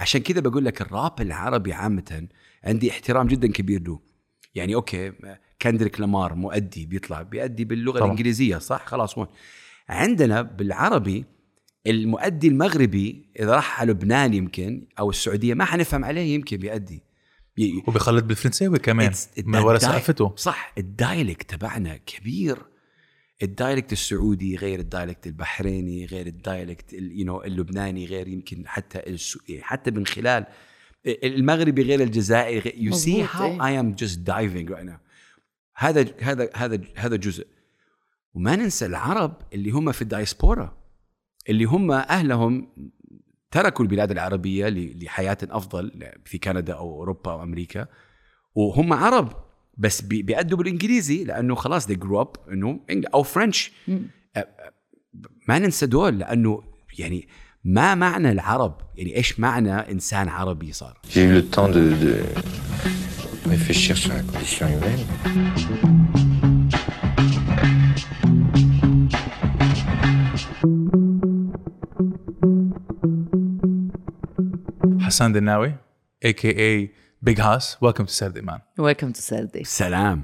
عشان كذا بقول لك الراب العربي عامة عندي احترام جدا كبير له. يعني okay كندريك لامار مؤدي بيطلع بيأدي باللغة طبعا. الإنجليزية صح؟ خلاص هون عندنا بالعربي المؤدي المغربي إذا راح على لبنان يمكن أو السعودية ما حنفهم عليه يمكن بيأدي. وبيخلط بالفرنساوي كمان من ورا ثقافته. صح ال dialect تبعنا كبير. ال dialect السعودي غير ال dialect البحريني غير ال dialect you know اللبناني غير يمكن حتى السو... حتى من خلال المغربي غير الجزائري غير you see مظبوط، how إيه. I am just diving right now. هذا هذا هذا هذا جزء. وما ننسى العرب اللي هم في الدايسبورا اللي هم أهلهم تركوا البلاد العربية لحياة أفضل في كندا أو أوروبا أو أمريكا وهم عرب. بس بي- بيأدوا بالإنجليزي لأنه خلاص they grew up إنه إنج- أو فرنش ما ننسى دول لأنه يعني ما معنى العرب يعني إيش معنى إنسان عربي صار؟ J'ai eu le temps de, de réfléchir sur la condition humaine. حسان دناوي a.k.a. Big Hass welcome to سردة man welcome to سردة سلام.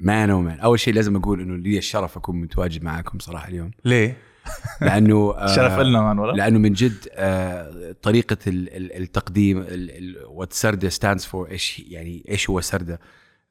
man oh man أول شيء لازم أقول إنه لي الشرف أكون متواجد معاكم صراحة اليوم. ليه؟ لأنه آه، شرف لنا man والله. لأنه من جد آه، طريقة ال- ال- التقديم what سرده stands for إيش يعني إيش هو سرده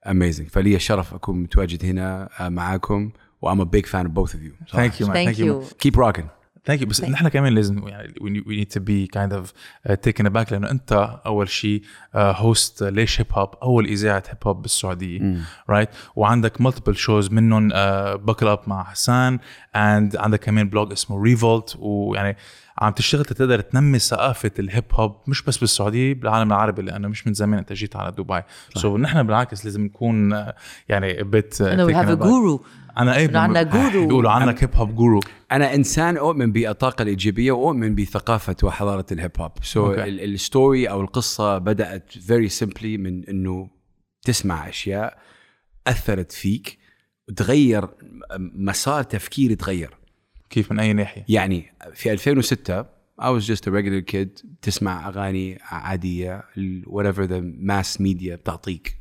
amazing فلي الشرف أكون متواجد هنا آه، معاكم و I'm a big fan of both of you. thank you man thank you you keep rocking. thank you بس نحن كمان لازم يعني we need to be kind of taken back لأنه أنت أول شيء host ليش هيب هوب أول إذاعة هيب هوب بالسعودية. right وعندك multiple shows منهم Buckle Up مع حسان and عندك كمان blog اسمه Re-Volt ويعني عم تشتغل تقدر تنمي ثقافة الهيب هوب مش بس بالسعودية بالعالم العربي لأنه مش من زمان انت جيت على دبي. so so نحن بالعكس لازم نكون يعني but انه we have a guru أنا إيه عنا guru. بيقولوا عنك hip hop guru أنا إنسان أؤمن بالطاقه الإيجابية وأؤمن بثقافة وحضارة الهيب هوب. so. ال story أو القصة بدأت very simply من إنه تسمع أشياء أثرت فيك وتغير مسار تفكيري تغير. كيف من أي ناحية؟ يعني في 2006 I was just a regular kid تسمع أغاني عادية whatever the mass media بتعطيك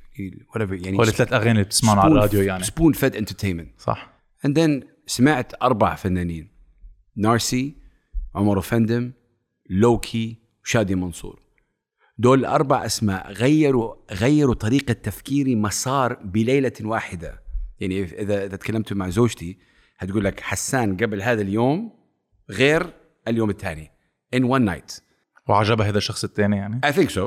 whatever يعني هو الثلاث أغاني اللي بتسمعهم على الراديو يعني. spoon fed entertainment صح. And then سمعت أربع فنانين نارسي عمر أوفندم لوكي وشادي منصور. دول الاربع أسماء غيروا غيروا طريقة تفكيري مسار بليلة واحدة. يعني اذا إذا تكلمت مع زوجتي هتقول لك حسان قبل هذا اليوم غير اليوم الثاني in one night وعجبها هذا الشخص الثاني يعني I think so.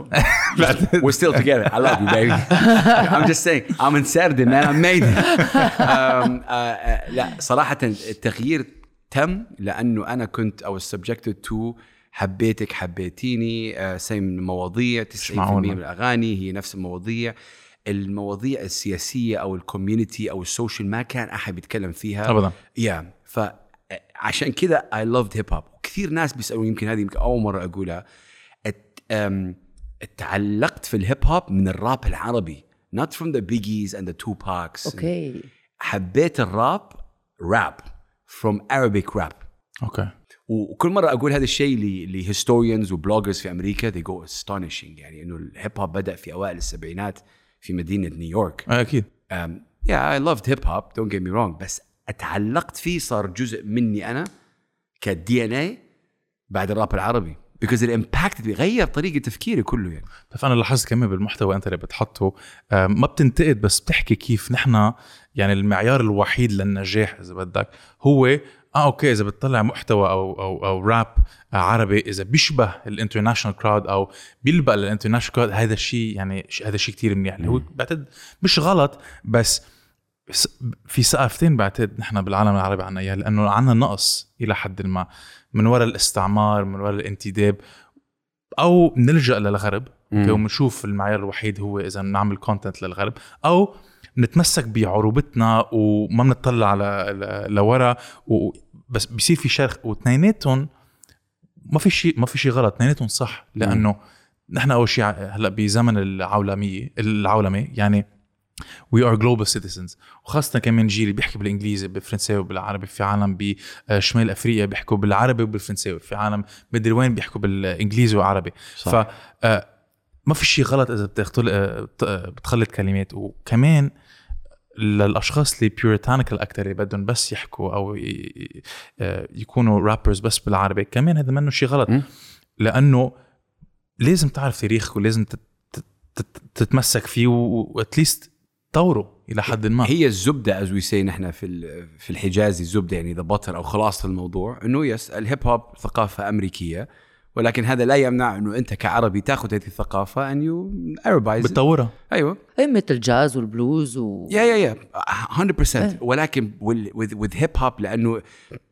We're still together. I love you, baby. I'm just saying. I'm in Saturday, man. I'm made it. um, uh, uh, لا صراحة التغيير تم لأنه أنا كنت I was subjected to حبيتك حبيتيني uh, same من المواضيع 90% معقول. من الأغاني هي نفس المواضيع المواضيع السياسية أو ال community أو ال social ما كان أحد بيتكلم فيها. ابدا. يا فعشان كذا I loved hip hop كثير ناس بيسالوا يمكن هذه يمكن أول مرة أقولها. تعلقت في الهيب هوب من الراب العربي not from the biggies and the Tupacs. okay حبيت الراب راب from Arabic rap. okay وكل مرة أقول هذا الشيء ل historians و bloggers في أمريكا they go astonishing يعني إنه الهيب هوب بدأ في أوائل السبعينات. في مدينة نيويورك آه، أكيد. yeah I loved hip hop don't get me wrong بس اتعلقت فيه صار جزء مني أنا ك DNA بعد الراب العربي. Impacted me غير طريقة تفكيري كله يعني. بس أنا لاحظت كمان بالمحتوى أنت اللي بتحطه ما بتنتقد بس بتحكي كيف نحن يعني المعيار الوحيد للنجاح إذا بدك هو آه okay إذا بتطلع محتوى أو أو أو راب عربي إذا بيشبه ال international crowd أو بيلبق لل international crowd هذا الشيء يعني هذا شيء كثير منيح. اللي هو بعتقد مش غلط بس في ثقافتين بعتقد نحن بالعالم العربي عنا إياها لأنه عنا نقص إلى حد ما. من وراء الاستعمار من وراء الانتداب أو نلجأ للغرب. وبنشوف المعيار الوحيد هو إذا بنعمل content للغرب أو نتمسك بعروبتنا وما بنطلع لورا بس بصير في شرخ. واثنيناتهم ما في شيء ما في شيء غلط. اثنيناتهم صح لأنه نحن أول شيء هلأ بزمن العولميه العولمة يعني we are global citizens وخاصة كمان جيل بيحكي بالإنجليزي بالفرنساوي وبالعربي في عالم بشمال أفريقيا بيحكوا بالعربي وبالفرنساوي في عالم مدري وين بيحكوا بالإنجليزي والعربي صح. ف آه، ما في شيء غلط إذا. آه، آه، بتخلط كلمات. وكمان للأشخاص اللي puritanical أكثر اللي بدهم بس يحكوا أو آه، يكونوا rappers بس بالعربي. كمان هذا منه شيء غلط. لأنه لازم تعرف تاريخك ولازم تت- تت- تت- تتمسك فيه و at least تطوره إلى حد ما. هي الزبدة as we say نحن في في الحجازي الزبدة يعني the butter أو خلاصة الموضوع. إنه yes الهيب هوب ثقافة أمريكية. ولكن هذا لا يمنع أنه أنت كعربي تأخذ هذه الثقافة and you Arabize بتطورها أيوه. أي مثل الجاز والبلوز و yeah yeah yeah 100% ولكن with hip hop لأنه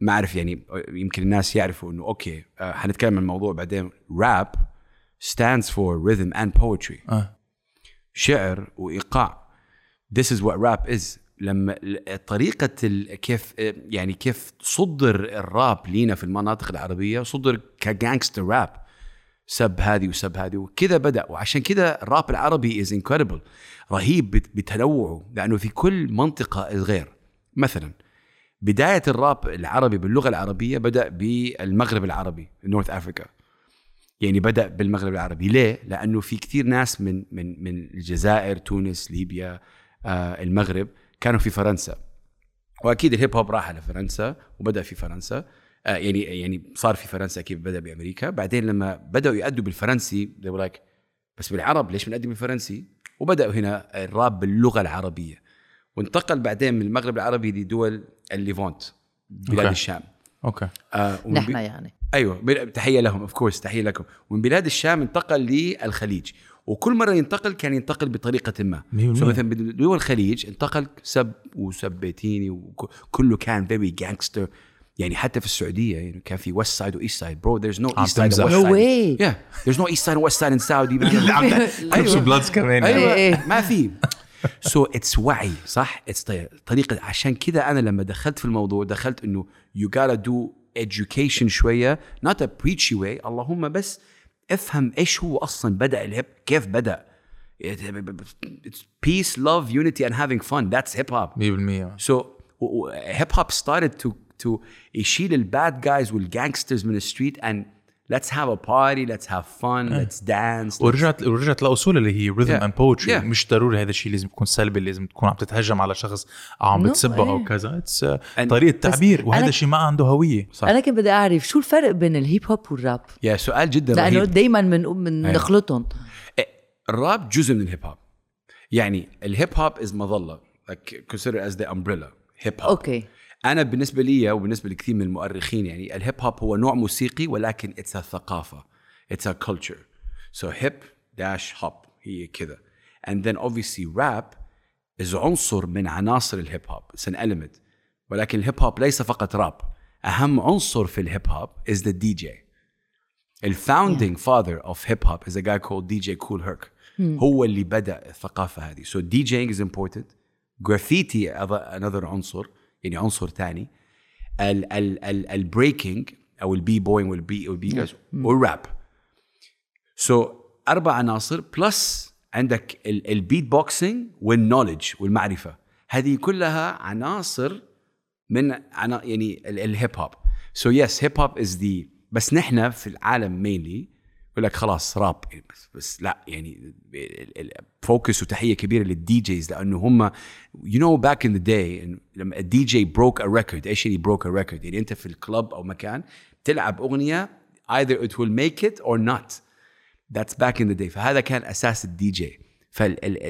ما أعرف يعني يمكن الناس يعرفوا أنه okay آه، حنتكلم عن الموضوع بعدين. rap stands for rhythm and poetry. آه. شعر وإيقاع. This is what rap is. لما ال- كيف يعني كيف صدر الراب لينا في المناطق العربية صدر ك gangster rap. سب هذه وسب هذه وكذا بدأ. وعشان كذا الراب العربي is incredible. رهيب بت- بتنوعه لأنه في كل منطقة غير مثلا بداية الراب العربي باللغة العربية بدأ بالمغرب العربي North Africa يعني بدأ بالمغرب العربي. ليه؟ لأنه في كثير ناس من من من الجزائر تونس ليبيا آه المغرب كانوا في فرنسا. وأكيد الهيب هوب راح لفرنسا وبدأ في فرنسا. آه يعني يعني صار في فرنسا كيف بدأ بأمريكا. بعدين لما بدأوا يأدوا بالفرنسي they were like بس بالعرب ليش بنأدي بالفرنسي؟ وبدأوا هنا الراب باللغة العربية. وانتقل بعدين من المغرب العربي لدول ال Levant بلاد okay. الشام. okay. آه نحن بي- يعني. أيوه تحية لهم of course تحية لكم. ومن بلاد الشام انتقل للخليج. وكل مرة ينتقل كان ينتقل بطريقة ما. مثلا بدول الخليج انتقل سب وسبيتيني وكله كان very gangster يعني حتى في السعودية يعني كان في west side و east side bro تمزح. west No side. way. yeah there's no east side and west side in Saudi. Crips Bloods كمان. أيوه. ما في so it's وعي صح? it's طريقة. عشان كذا أنا لما دخلت في الموضوع دخلت إنه you gotta do education شوية. Not a preachy way. اللهم بس افهم ايش هو اصلا بدا الهيب كيف بدا It's peace, love, unity and having fun. That's hip hop. 100% So hip hop started to to يشيل الباد جايز والجانجسترز من الستريت and let's have a party, let's have fun, let's dance. let's- ورجعت ورجعت لأصول اللي هي rhythm Yeah. and poetry Yeah. مش ضروري هذا الشيء لازم يكون سلبي لازم تكون عم تتهجم على شخص أو عم No, بتسبه أو إيه. كذا it's And- طريقة تعبير وهذا الشيء ما عنده هوية صح. أنا كنت بدي أعرف شو الفرق بين الهيب هوب والراب yeah سؤال جدا لأنه رهيب دائما من من أيوة. نخلطهم إيه، الراب جزء من الهيب هوب يعني الهيب هوب is مظله like consider as the umbrella hip hop okay أنا بالنسبة لي وبالنسبة لكثير من المؤرخين يعني الهيب هوب هو نوع موسيقي ولكن it's ثقافة it's culture so hip dash hop هي كذا. And then obviously rap is عنصر من عناصر الهيب هوب it's an element. ولكن الهيب هوب ليس فقط راب أهم عنصر في الهيب هوب is the DJ ال founding father of hip hop is a guy called DJ Cool Herc. هو اللي بدأ الثقافة هذه. So DJing is important. Graffiti other- another عنصر. يعني عنصر ثاني ال ال ال ال breaking أو ال B-boying وال B وال B والراب so أربع عناصر plus عندك ال beatboxing وال knowledge والمعرفه هذه كلها عناصر من عنا يعني الهيب هوب so yes hip hop is the بس نحن في العالم mainly يقول لك خلاص راب. بس, لا يعني focus وتحية كبيرة لل DJs لأنه هم you know back in the day لما ال DJ broke a record إيش يعني broke a record يعني أنت في ال club أو مكان تلعب أغنية either it will make it or not. That's back in the day. فهذا كان أساس الدي جي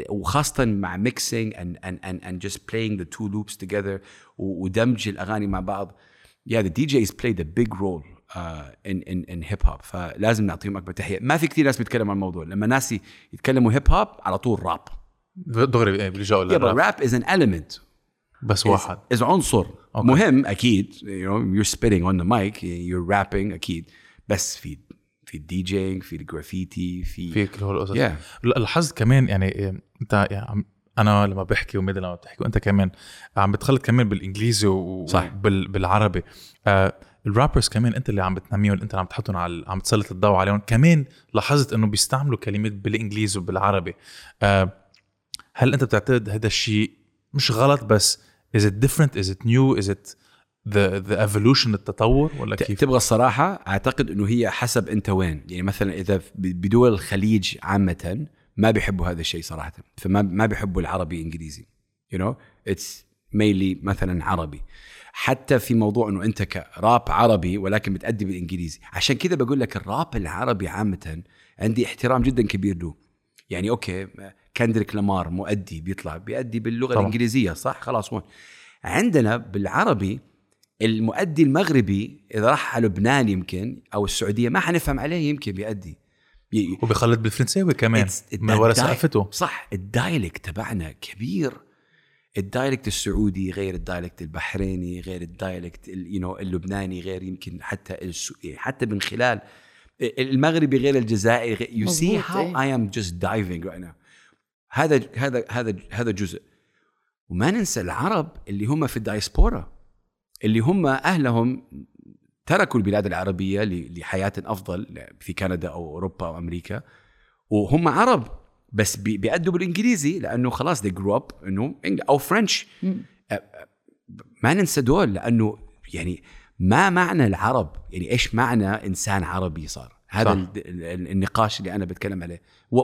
وخاصة مع mixing and and and and just playing the two loops together ودمج الأغاني مع بعض. Yeah the DJs played a big role. In in in hip hop. فلازم نعطيهم أكبر تحية. ما في كثير ناس بيتكلموا عن الموضوع. لما ناس يتكلموا هيب هوب على طول راب دغري بيلجأوا للراب rap is an element. بس واحد. is عنصر. مهم أكيد you know you're spitting on the mic you're rapping أكيد. بس في في ال DJing في الجرافيتي في في كل هول القصص. Yeah. لا- لاحظت كمان يعني إيه، أنت يعني أنا لما بحكي وميدل لما بتحكي وأنت كمان عم بتخلط كمان بالإنجليزي صح. وبالعربي آه ال rappers كمان انت اللي عم بتنميهم انت اللي عم تحطهم على عم تسلط الضوء عليهم. كمان لاحظت انه بيستعملوا كلمات بالإنجليزي وبالعربي. آه هل انت بتعتقد هذا الشيء مش غلط بس is it different is it new is it the the evolution التطور ولا كيف؟ تبغى الصراحة أعتقد إنه هي حسب أنت وين. يعني مثلا إذا بدول الخليج عامه ما بيحبوا هذا الشيء صراحة. فما ما بيحبوا العربي إنجليزي. You know it's mainly مثلا عربي. حتى في موضوع إنه أنت كراب عربي ولكن بتأدي بالإنجليزي. عشان كذا بقول لك الراب العربي عامة عندي احترام جدا كبير له. يعني أوكي كندريك لامار مؤدي بيطلع بيأدي باللغة طبعاً. الإنجليزية صح؟ خلاص هون عندنا بالعربي المؤدي المغربي إذا راح على لبنان يمكن أو السعودية ما حنفهم عليه يمكن بيأدي. وبيخلط بالفرنساوي كمان من ورا ثقافته. صح ال dialect تبعنا كبير. ال dialect السعودي غير ال dialect البحريني غير ال dialect ال- you know اللبناني غير يمكن حتى. حتى من خلال المغربي غير الجزائري مظبوط، how إيه. I am just diving right now هذا هذا هذا هذا جزء وما ننسى العرب اللي هم في الدايسبورا اللي هم أهلهم تركوا البلاد العربية لحياة أفضل في كندا أو أوروبا أو أمريكا وهم عرب بس بي- بيأدوا بالإنجليزي لأنه خلاص they grew up إنه أو فرنش ما ننسى دول لأنه يعني ما معنى العرب يعني إيش معنى إنسان عربي صار؟ هذا صح. ال- ال- النقاش اللي أنا بتكلم عليه. و...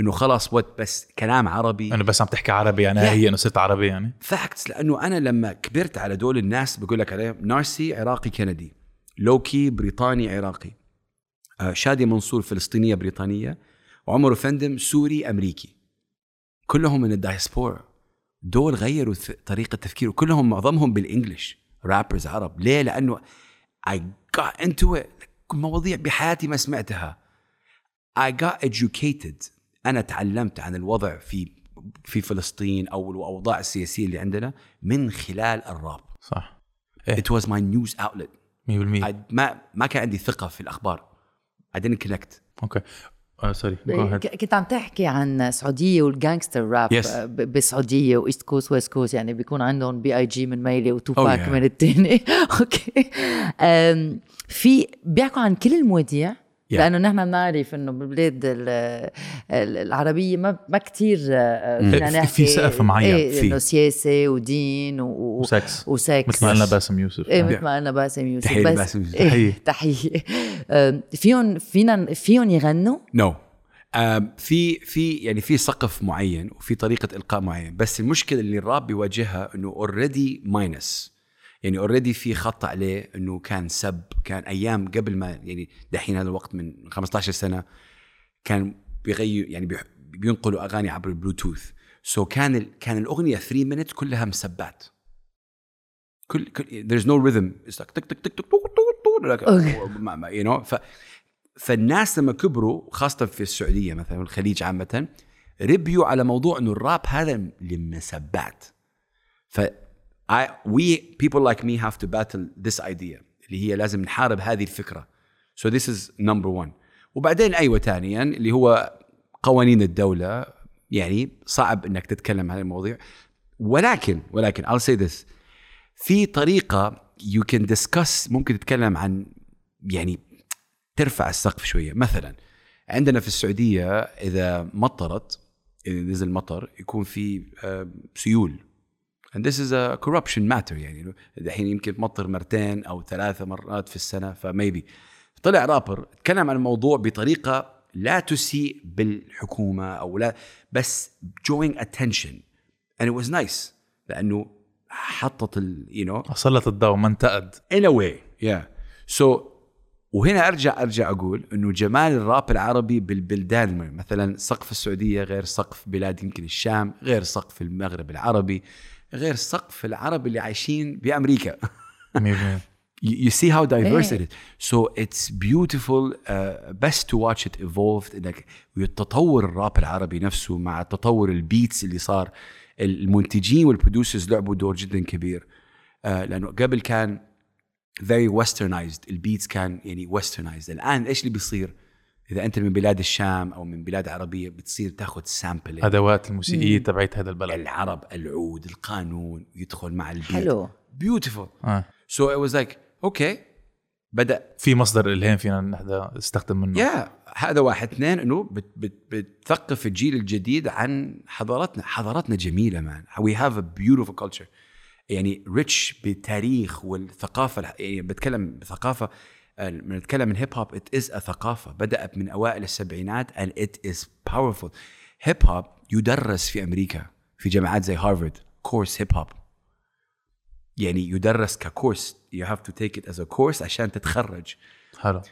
إنه خلاص what بس كلام عربي. انه بس عم تحكي عربي يعني Yeah. هي إنه صرت عربي يعني. facts لأنه أنا لما كبرت على دول الناس بقول لك عليه نارسي عراقي كندي لوكي بريطاني عراقي آه، شادي منصور فلسطينية بريطانية وعمر فندم سوري أمريكي. كلهم من الدايسبورا. دول غيروا طريقة تفكيره. كلهم معظمهم بال English rappers عرب. ليه؟ لأنه I got into it. مواضيع بحياتي ما سمعتها. I got educated. أنا تعلمت عن الوضع في في فلسطين أو الأوضاع السياسية اللي عندنا من خلال الراب. صح. It was my news outlet. 100% I ما ما كان عندي ثقة في الأخبار. I didn't connect. okay. آه sorry. ك- كنت عم تحكي عن سعودية وال gangster rap Yes. بالسعوديه و East Coast West Coast يعني بيكون عندهم B.I.G. من ميلي وتوباك Oh, yeah. من الثاني okay في بيحكوا عن كل المواضيع Yeah. لأنه نحن بنعرف إنه بالبلاد ال- ال- العربية ما ما كثير فينا في- نحكي في سقف معين. إيه في. إنه سياسة ودين و- و- وسكس وسكس مثل ما قلنا باسم يوسف إيه آه. مثل ما قلنا باسم يوسف تحية بس- لباسم يوسف. إيه، تحية أم، فيهم فينا فيهم يغنوا no no. في في يعني في سقف معين وفي طريقة إلقاء معين بس المشكلة اللي الراب بيواجهها إنه already minus يعني already في خط عليه إنه كان سب كان أيام قبل ما يعني دحين هذا الوقت من 15 سنة كان بيغير يعني بينقلوا أغاني عبر البلوتوث. so so كان ال- كان الأغنية 3 minute كلها مسبات. كل, كل there's no rhythm. It's like تك تك تك تك you know. ف فالناس لما كبروا خاصة في السعودية مثلا والخليج عامة ربيوا على موضوع إنه الراب هذا للمسبات ف I, we people like me have to battle this idea اللي هي لازم نحارب هذه الفكرة. So this is number one. وبعدين أيوه ثانيا اللي هو قوانين الدولة يعني صعب إنك تتكلم عن المواضيع. ولكن ولكن I'll say this. في طريقة you can discuss ممكن تتكلم عن يعني ترفع السقف شوية. مثلا عندنا في السعودية إذا مطرت إذا نزل مطر يكون في آه، سيول. And this is a corruption matter يعني. الحين يمكن تمطر مرتين أو ثلاثة مرات في السنة فميبي طلع رابر تكلم عن الموضوع بطريقة لا تسيء بالحكومة أو لا بس drawing attention. And it was nice لأنه حطت ال you know. سلط الضوء ما انتقد. In a way yeah. So وهنا أرجع أرجع أقول إنه جمال الراب العربي بالبلدان مثلا سقف السعودية غير سقف بلاد يمكن الشام غير سقف المغرب العربي. غير سقف العرب اللي عايشين بأمريكا. 100% you, see how diverse إيه. it is. So it's beautiful uh, best to watch it evolved إنك ويتطور الراب العربي نفسه مع تطور ال beats اللي صار. المنتجين وال producers لعبوا دور جدا كبير. Uh, لأنه قبل كان very westernized. ال beats كان يعني westernized. الآن إيش اللي بيصير؟ إذا أنت من بلاد الشام أو من بلاد عربية بتصير تاخذ sample أدوات الموسيقية تبعت هذا البلد. العرب العود القانون يدخل مع ال beat. حلو. Beautiful. آه. So it was like, okay, بدأ. في مصدر إلهام فينا نحن نستخدم منه. yeah هذا واحد. اثنين إنه بت بت بتثقف الجيل الجديد عن حضارتنا. حضارتنا جميلة man we have a beautiful culture يعني rich بالتاريخ والثقافة. يعني بتكلم بثقافة آه، لما نتكلم من هيب هوب it is ثقافة. بدات من أوائل السبعينات and it is powerful. هيب هوب يدرس في أمريكا في جامعات زي هارفارد course هيب هوب يعني يدرس ك course you have to take it as a course عشان تتخرج. حلو.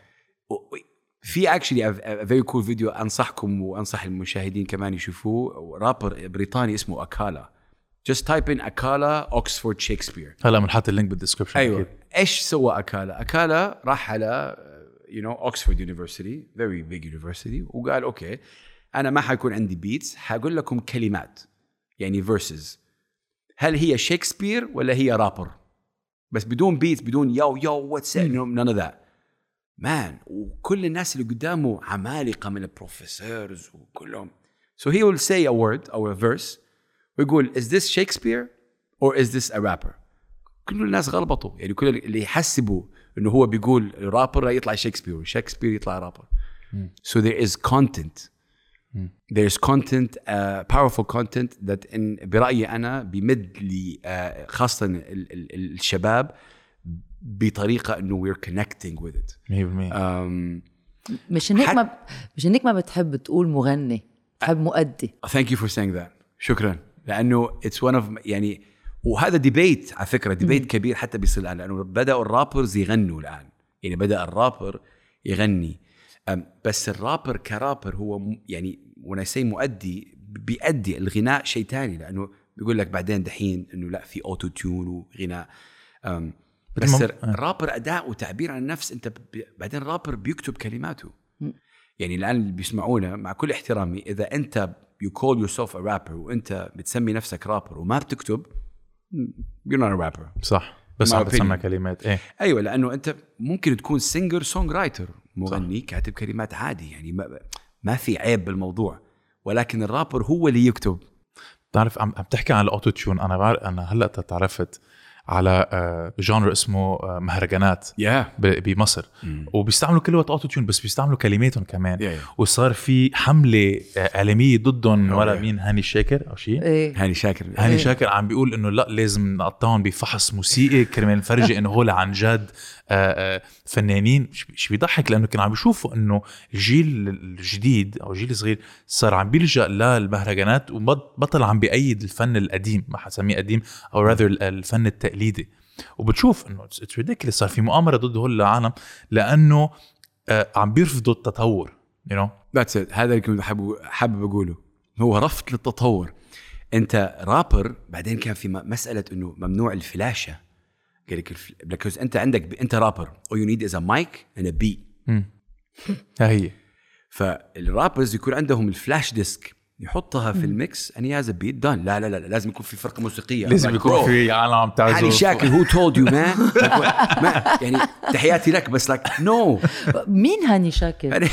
في actually very cool video أنصحكم وأنصح المشاهدين كمان يشوفوه. رابر بريطاني اسمه اكالا just type in اكالا اوكسفورد شكسبير هلا بنحط ال link بال description أيوه. إيش سوى أكالا؟ أكالا راح على you know Oxford University very big university وقال okay أنا ما حيكون عندي beats حقول لكم كلمات يعني verses هل هي شكسبير ولا هي رابر؟ بس بدون beats بدون yo yo what's none of that man وكل الناس اللي قدامه عمالقة من ال professors وكلهم. So he will say a word أو a verse ويقول is this Shakespeare or is this a rapper? كل الناس غلبطوا يعني كل اللي يحسبوا إنه هو بيقول رابر يطلع شكسبير وشكسبير يطلع رابر so there is content. there is content uh, powerful content that in برأيي أنا بيمد لي uh, خاصة ال- ال- الشباب بطريقة إنه we're connecting with it. 100% um, مش هيك حت- ما مش هيك ما بتحب تقول مغني بتحب مؤدي. Thank you for saying that. شكرا. لأنه it's one of يعني وهذا ديبيت على فكرة ديبيت كبير حتى بيصير الآن لأنه بدأوا الرابرز يغنوا الآن. يعني بدأ الرابر يغني. بس الرابر كرابر هو يعني و MC مؤدي بيأدي الغناء شيء تاني لأنه بيقول لك بعدين دحين إنه لا في auto-tune وغناء بس الرابر أداء وتعبير عن النفس أنت بعدين الرابر بيكتب كلماته. يعني الآن اللي بيسمعونا مع كل احترامي إذا أنت you call yourself a rapper وأنت بتسمي نفسك رابر وما بتكتب not a rapper. صح. بس عم بتسمع. كلمات. إيه. أيوه لأنه أنت ممكن تكون singer songwriter مغني صح. كاتب كلمات عادي يعني ما, ما في عيب بالموضوع. ولكن الرابر هو اللي يكتب. بتعرف عم عم تحكي عن ال auto-tune أنا بعرف أنا هلأ تعرفت على آه، genre اسمه آه، مهرجانات ب- بمصر. وبيستعملوا كل وقت auto-tune بس بيستعملوا كلماتهم كمان. yeah- yeah. وصار في حملة آه، إعلامية ضدهم أوه، ولا يا. مين هاني شاكر أو شيء؟ إيه. هاني شاكر. هاني شاكر عم بيقول إنه لأ لازم نقطعهم بفحص موسيقي كرمال نفرجي إنه هول عن جد. آه، آه، فنانين ش- شو بيضحك لأنه كانوا عم بيشوفوا إنه الجيل الجديد أو الجيل الصغير صار عم بيلجأ للمهرجانات وبطل عم بيأيد الفن القديم ما حسميه قديم or rather الفن التقليدي. وبتشوف إنه it's صار في مؤامرة ضد هول العالم لأنه آه، عم بيرفضوا التطور you know that's it هذا اللي كنت حابب أقوله. هو رفض للتطور. أنت رابر بعدين كان في مسألة إنه ممنوع الفلاشة. Because أنت عندك أنت رابر all you need is a mic and a beat. ها هي. فالرابرز يكون عندهم ال flash disk يحطها في ال mix and he has a beat done. لا لا لا لازم يكون في فرقة موسيقية. لازم يكون في عالم هاني تعزف شاكر who told you man يعني تحياتي لك بس like no مين هاني شاكر؟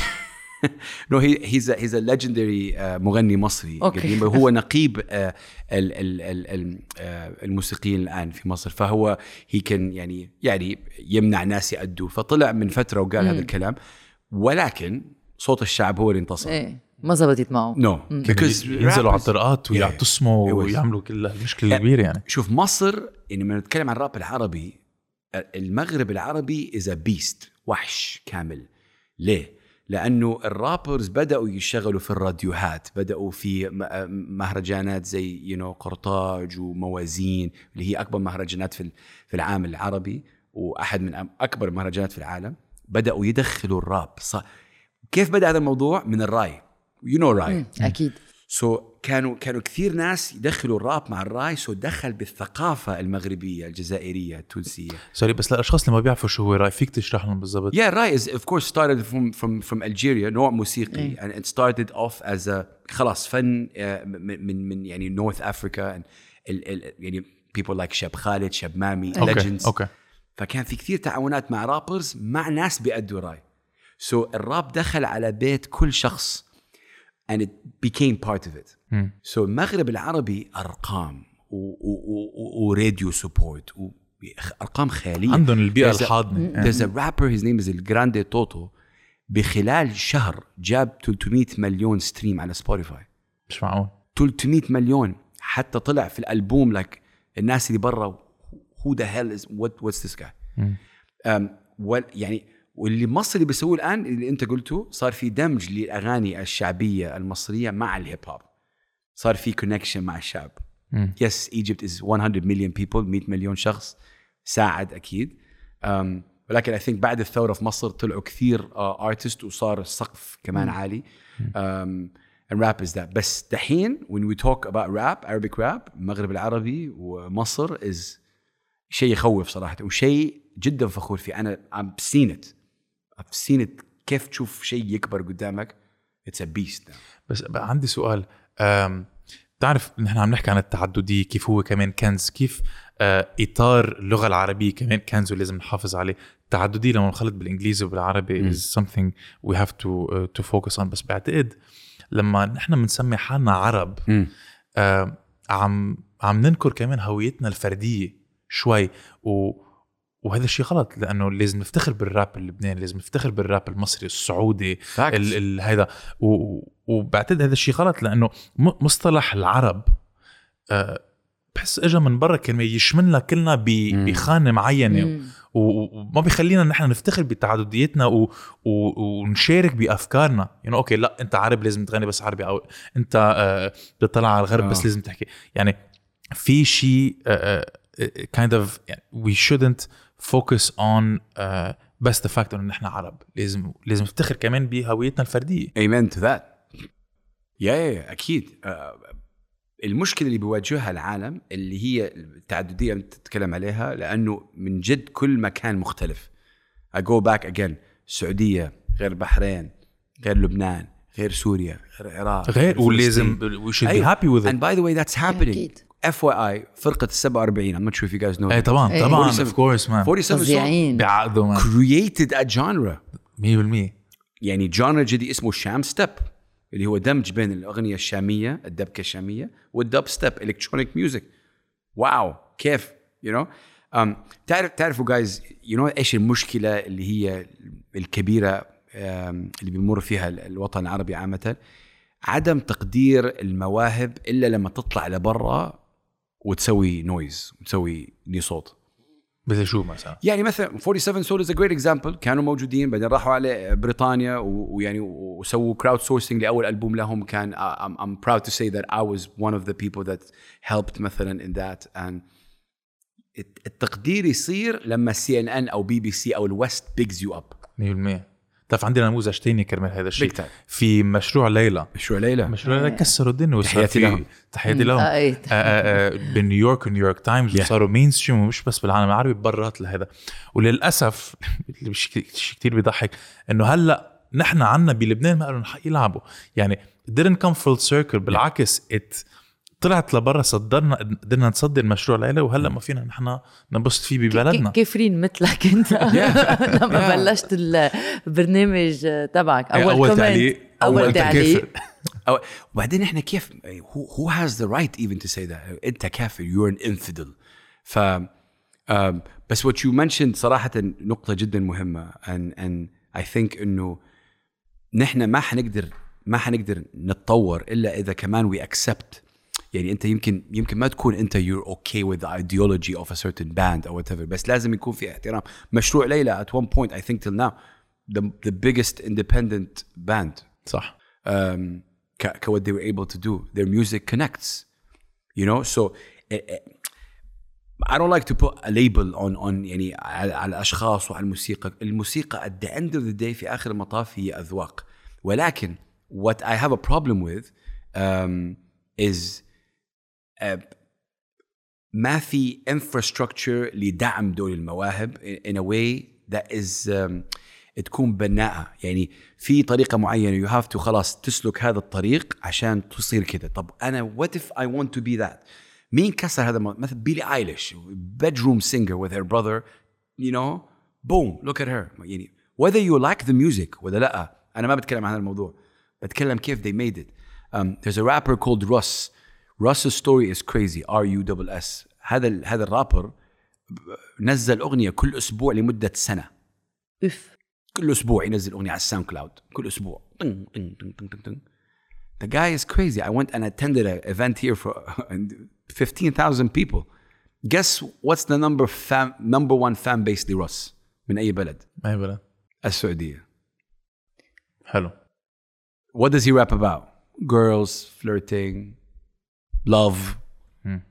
no he's he's a legendary مغني مصري okay. قديم هو نقيب ال- ال- ال- ال- آه، الموسيقيين الآن في مصر. فهو هي كان يعني يعني يمنع ناس يأدوا فطلع من فترة وقال هذا الكلام ولكن صوت الشعب هو اللي انتصر. إيه. ما زبطت معه no because ينزلوا على الطرقات Yeah. ويعتصموا ويعملوا كل هالمشكله الكبيره يعني. شوف مصر يعني لما نتكلم عن الراب العربي المغرب العربي is beast وحش كامل. ليه؟ لأنه ال rappers بدأوا يشتغلوا في الراديوهات بدأوا في م- مهرجانات زي you know قرطاج وموازين اللي هي أكبر مهرجانات في في العالم العربي وأحد من أكبر المهرجانات في العالم. بدأوا يدخلوا الراب ص... كيف بدأ هذا الموضوع؟ من الراي. you know راي. أكيد. so, كانوا كانوا كثير ناس يدخلوا الراب مع الراي. so دخل بالثقافة المغربية الجزائرية التونسية. sorry بس للاشخاص اللي ما بيعرفوا شو هو راي فيك تشرح لهم بالضبط. Yeah, Rai is of course started from from from Algeria نوع موسيقي. and it started off as a خلاص فن آه، من من من يعني North Africa. And ال ال يعني people like شاب خالد شاب مامي okay legends. okay. فكان في كثير تعاونات مع rappers مع ناس بيأدوا راي. so الراب دخل على بيت كل شخص. And it became part of it. so المغرب العربي أرقام و radio support أرقام خيالية. عندهم البيئة There's a- الحاضنه There's a rapper his name is الجراندي توتو بخلال شهر جاب 300 مليون stream على سبوتيفاي مش معقول. 300 مليون. حتى طلع في الألبوم لك الناس اللي برا who the hell is what what's this guy? مم. um, يعني واللي مصر اللي بيسووه الآن اللي أنت قلته صار في دمج للأغاني الشعبية المصرية مع ال hip hop. صار في connection مع الشعب. yes Egypt is 100 مليون people 100 مليون شخص ساعد أكيد. um, ولكن I think بعد الثورة في مصر طلعوا كثير artists وصار السقف كمان عالي. um, and rap is that. بس دحين when we talk about rap Arabic rap المغرب العربي ومصر is شيء يخوف صراحة وشيء جدا فخور فيه. أنا I've seen it. I've seen it. كيف تشوف شيء يكبر قدامك؟ It's a beast بس بقى عندي سؤال أم تعرف نحن عم نحكي عن التعددية كيف هو كمان كنز كيف آه، إطار اللغة العربية كمان كنز ولازم نحافظ عليه؟ التعددية لما نخلط بالإنجليزي وبالعربي is something we have to uh, to focus on. بس بعتقد لما نحن بنسمي حالنا عرب آه، عم عم ننكر كمان هويتنا الفردية شوي و وهذا الشيء غلط لأنه لازم نفتخر بالراب اللبناني لازم نفتخر بالراب المصري السعودي. ال ال و- وبعتقد هذا الشيء غلط لأنه مصطلح العرب آه، بحس اجى من برا كلمة يشملنا كلنا. بخانة معينة وما بيخلينا نحن نفتخر بتعدديتنا و... و... ونشارك بأفكارنا يعني أوكي لا أنت عرب لازم تغني بس عربي أو أنت آه، بتطلع على الغرب آه. بس لازم تحكي يعني في شيء kind of يعني we shouldn't focus on uh, بس the fact إنه نحن عرب. لازم لازم نفتخر كمان بهويتنا الفردية. Amen to that. يا يا يا أكيد. آه، المشكلة اللي بيواجهها العالم اللي هي التعددية اللي تتكلم عليها لأنه من جد كل مكان مختلف. I go back again. السعوديه غير البحرين غير لبنان غير سوريا غير العراق غير ولازم فلسطين. we should be أيوة. happy with it. And by the happening أكيد. FYI فرقة ال 47 I'm not sure if you guys know إيه that. طبعا إيه. طبعا 47. of course man 47 song فظيعين بعقده man created a genre 100% يعني genre جديد اسمه الشام step اللي هو دمج بين الأغنية الشامية الدبكة الشامية وال dubstep electronic music wow كيف you know? um, تعرف تعرفوا guys you know إيش المشكلة اللي هي الكبيرة um, اللي بيمر فيها ال- الوطن العربي عامة عدم تقدير المواهب إلا لما تطلع لبرا وتسوي noise وتسوي لي صوت. مثل شو مثلا؟ يعني مثلا 47 Soul is a great example كانوا موجودين بعدين راحوا على بريطانيا ويعني وسووا crowdsourcing لأول ألبوم لهم. كان I'm, I'm proud to say that I was one of the people that helped مثلا in that. And الت- التقدير يصير لما سي ان ان أو بي بي سي أو ال West picks you up 100% بتعرف عندنا نموذج تاني كرمال هذا الشيء. في مشروع ليلى. مشروع ليلى. مشروع ليلى كسروا الدنيا وصار تحياتي في- لهم. تحياتي لهم. آه، إيه. آه، آه، آه، بنيويورك ونيويورك تايمز. وصاروا mainstream ومش بس بالعالم العربي برات لهذا. وللأسف اللي مش شيء كثير بيضحك إنه هلأ نحن عنا بلبنان ما قالوا يلعبوا. يعني didn't come full circle بالعكس it طلعت لبرا صدرنا قدرنا نصدر مشروع ليلى وهلأ ما فينا نحن ننبسط فيه ببلدنا. كافرين مثلك انت. لما. بلشت البرنامج تبعك. أول, أول comment تعليق، أول أول تعليق. أو وبعدين إحنا كيف who, who has the right even to say that? أنت كافر you're an infidel. ف بس what you mentioned صراحة نقطة جدا مهمة and, and I think إنه نحن ما حنقدر ما حنقدر نتطور إلا إذا كمان we accept يعني انت يمكن يمكن ما تكون انت you're okay with the ideology of a certain band or whatever بس لازم يكون في احترام مشروع ليلى at one point I think till now the, the biggest independent band صح um, ك, ك what they were able to do. Their music connects, you know. So eh, eh, I don't like to put a label on on يعني على, على الاشخاص وعلى الموسيقى. الموسيقى at the end of the day في اخر المطاف هي اذواق. ولكن what I have a problem with um, is uh, آه، ما في infrastructure لدعم دول المواهب. In a way that is تكون بناءة. يعني في طريقة معينة. You have to خلاص تسلك هذا الطريق عشان تصير كذا طب أنا what if I want to be that مين كسر هذا مثل بيلي ايليش bedroom singer with her brother you know boom look at her. يعني whether you like the music ولا لأ أنا ما بتكلم عن هذا الموضوع. بتكلم كيف they made it. Um, there's a rapper called Russ. Russ's story is crazy R U S S هذا ال- هذا الرابر نزل اغنيه كل اسبوع لمده سنه اف كل اسبوع ينزل اغنيه على الساوند كلاود كل اسبوع طن طن طن طن طن طن. The guy is crazy. I went and attended an event here for 15,000 people. Guess what's the number fan, number one fan base لروس من اي بلد؟ اي بلد السعوديه. حلو What does he rap about? Girls, flirting, love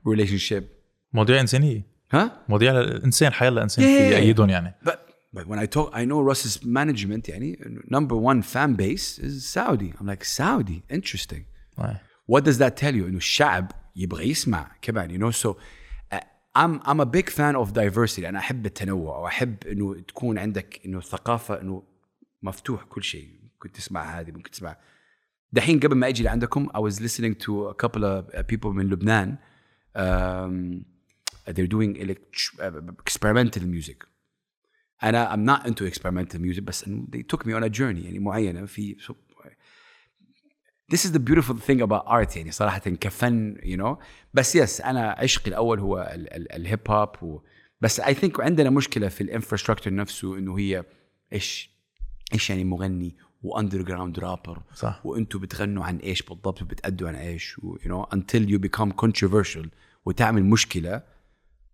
relationship مواضيع إنسانية. ها؟ مواضيع الإنسان حياة الإنسان yeah, yeah, yeah. في ايدهم يعني. But, but when I talk I know Russ's management يعني number one fan base is Saudi. I'm like Saudi? Interesting. Right. what does that tell you? إنه الشعب يبغى يسمع كمان you know? So uh, I'm I'm a big fan of diversity. أنا أحب التنوع وأحب إنه تكون عندك إنه ثقافة إنه مفتوح كل شيء. ممكن تسمع هذه ممكن تسمع دحين قبل ما أجي لعندكم I was listening to a couple of people من لبنان um, they're doing uh, experimental music أنا I'm not into experimental music بس إنه they took me on a journey يعني معينه في this is the beautiful thing about art يعني صراحة كفن you know بس يس أنا عشقي الأول هو ال- ال- الهيب هوب و بس I think عندنا مشكله في ال infrastructure نفسه انه هي إيش إيش يعني مغني و underground rapper. صح. وأنتم بتغنوا عن إيش بالضبط وبتأدوا عن إيش و, you know until you become controversial وتعمل مشكلة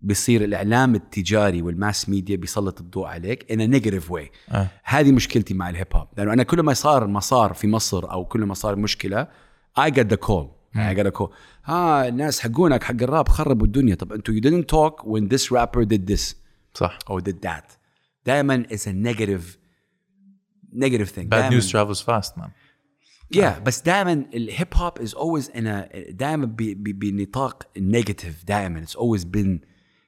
بيصير الإعلام التجاري وال mass media بيسلط الضوء عليك negative way. آه. هذه مشكلتي مع الهيب هوب لأنه أنا كل ما صار مسار في مصر أو كل ما صار مشكلة I get the call. I get a call. ها الناس حقونك حق الراب خربوا الدنيا. طب أنتوا you didn't talk when this rapper did this. صح. or did that. دائما a negative negative thing. Bad news travels fast man. Yeah بس دائما الهيب هوب is always in a دائما بنطاق ال negative دائما it's always been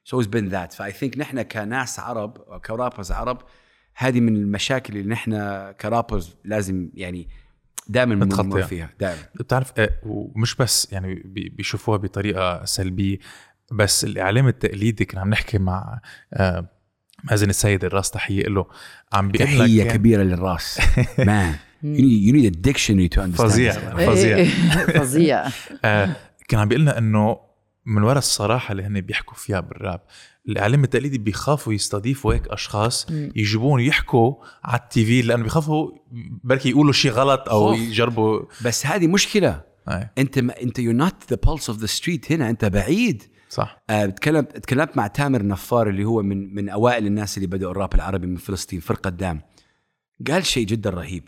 it's always been that. ف I think نحن كناس عرب أو ك rappers عرب هذه من المشاكل اللي نحن ك rappers لازم يعني دائما. بنمر فيها دائما بتعرف آه، ومش بس يعني بي- بيشوفوها بطريقة سلبية بس الإعلام التقليدي كنا عم نحكي مع آه، مازن السيد الراس تحية له. عم بيقول لك تحيه كبيرة للراس. You need a dictionary to understand فظيع. فظيع. إيه، فظيع. آه، كان عم بيقول لنا إنه من وراء الصراحة اللي هن بيحكوا فيها بالراب الاعلام التقليدي بيخافوا يستضيفوا هيك أشخاص يجيبون يحكوا على التي في لأنه بيخافوا بركي يقولوا شيء غلط أو خوف. يجربوا. بس هذه مشكلة. أي. أنت ما أنت you're not the pulse of the street هنا أنت بعيد. صح. آه، تكلمت تكلمت مع تامر نفار اللي هو من من أوائل الناس اللي بدأوا الراب العربي من فلسطين فرقة دام. قال شيء جدا رهيب.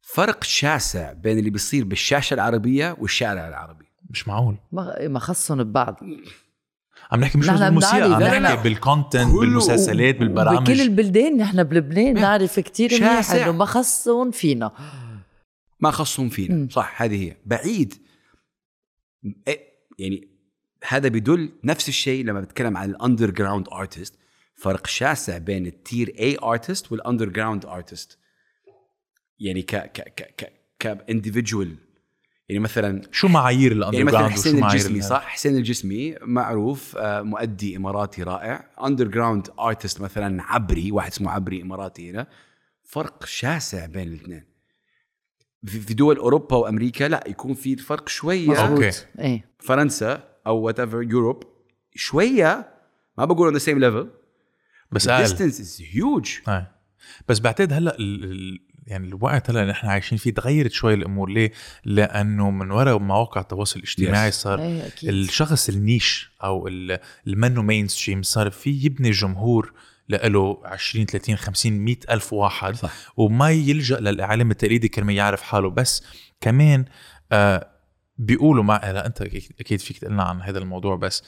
فرق شاسع بين اللي بيصير بالشاشة العربية والشارع العربي. مش معقول. ما ما خصهم ببعض. عم نحكي مش نحن بس بالموسيقى عم نحكي. بالكونتنت. بالمسلسلات بكل بالبرامج البلدان نحن بلبنان نعرف كتير منيح شاسع. إنه ما خصهم فينا. ما خصهم فينا. صح هذه هي. بعيد. إيه، يعني هذا بيدل نفس الشيء لما بتكلم عن ال underground artist فرق شاسع بين ال tier A artist وال underground artist يعني ك ك ك ك ك individual يعني مثلا شو معايير ال under يعني مثلا حسين الجسمي ال- صح؟ حسين الجسمي معروف آه، مؤدي إماراتي رائع. underground artist مثلا عبري واحد اسمه عبري إماراتي هنا. فرق شاسع بين الاثنين. في في دول أوروبا وأمريكا لا يكون في فرق شوية. okay. إيه. فرنسا أو whatever Europe شوية ما بقول on the same level بس the أقل distance is huge آه. بس بعتقد هلأ ال... ال... يعني الوقت هلأ اللي نحن عايشين فيه تغيرت شوي الأمور ليه؟ لأنه من وراء مواقع التواصل الاجتماعي Yes. صار أكيد الشخص ال niche أو ال- المنو mainstream صار في يبني جمهور له 20 30 50 100 ألف واحد صح. وما يلجأ للإعلام التقليدي كرمال يعرف حاله بس كمان آه بيقولوا مع لا انت أكيد- أكيد فيك تقلنا عن هذا الموضوع بس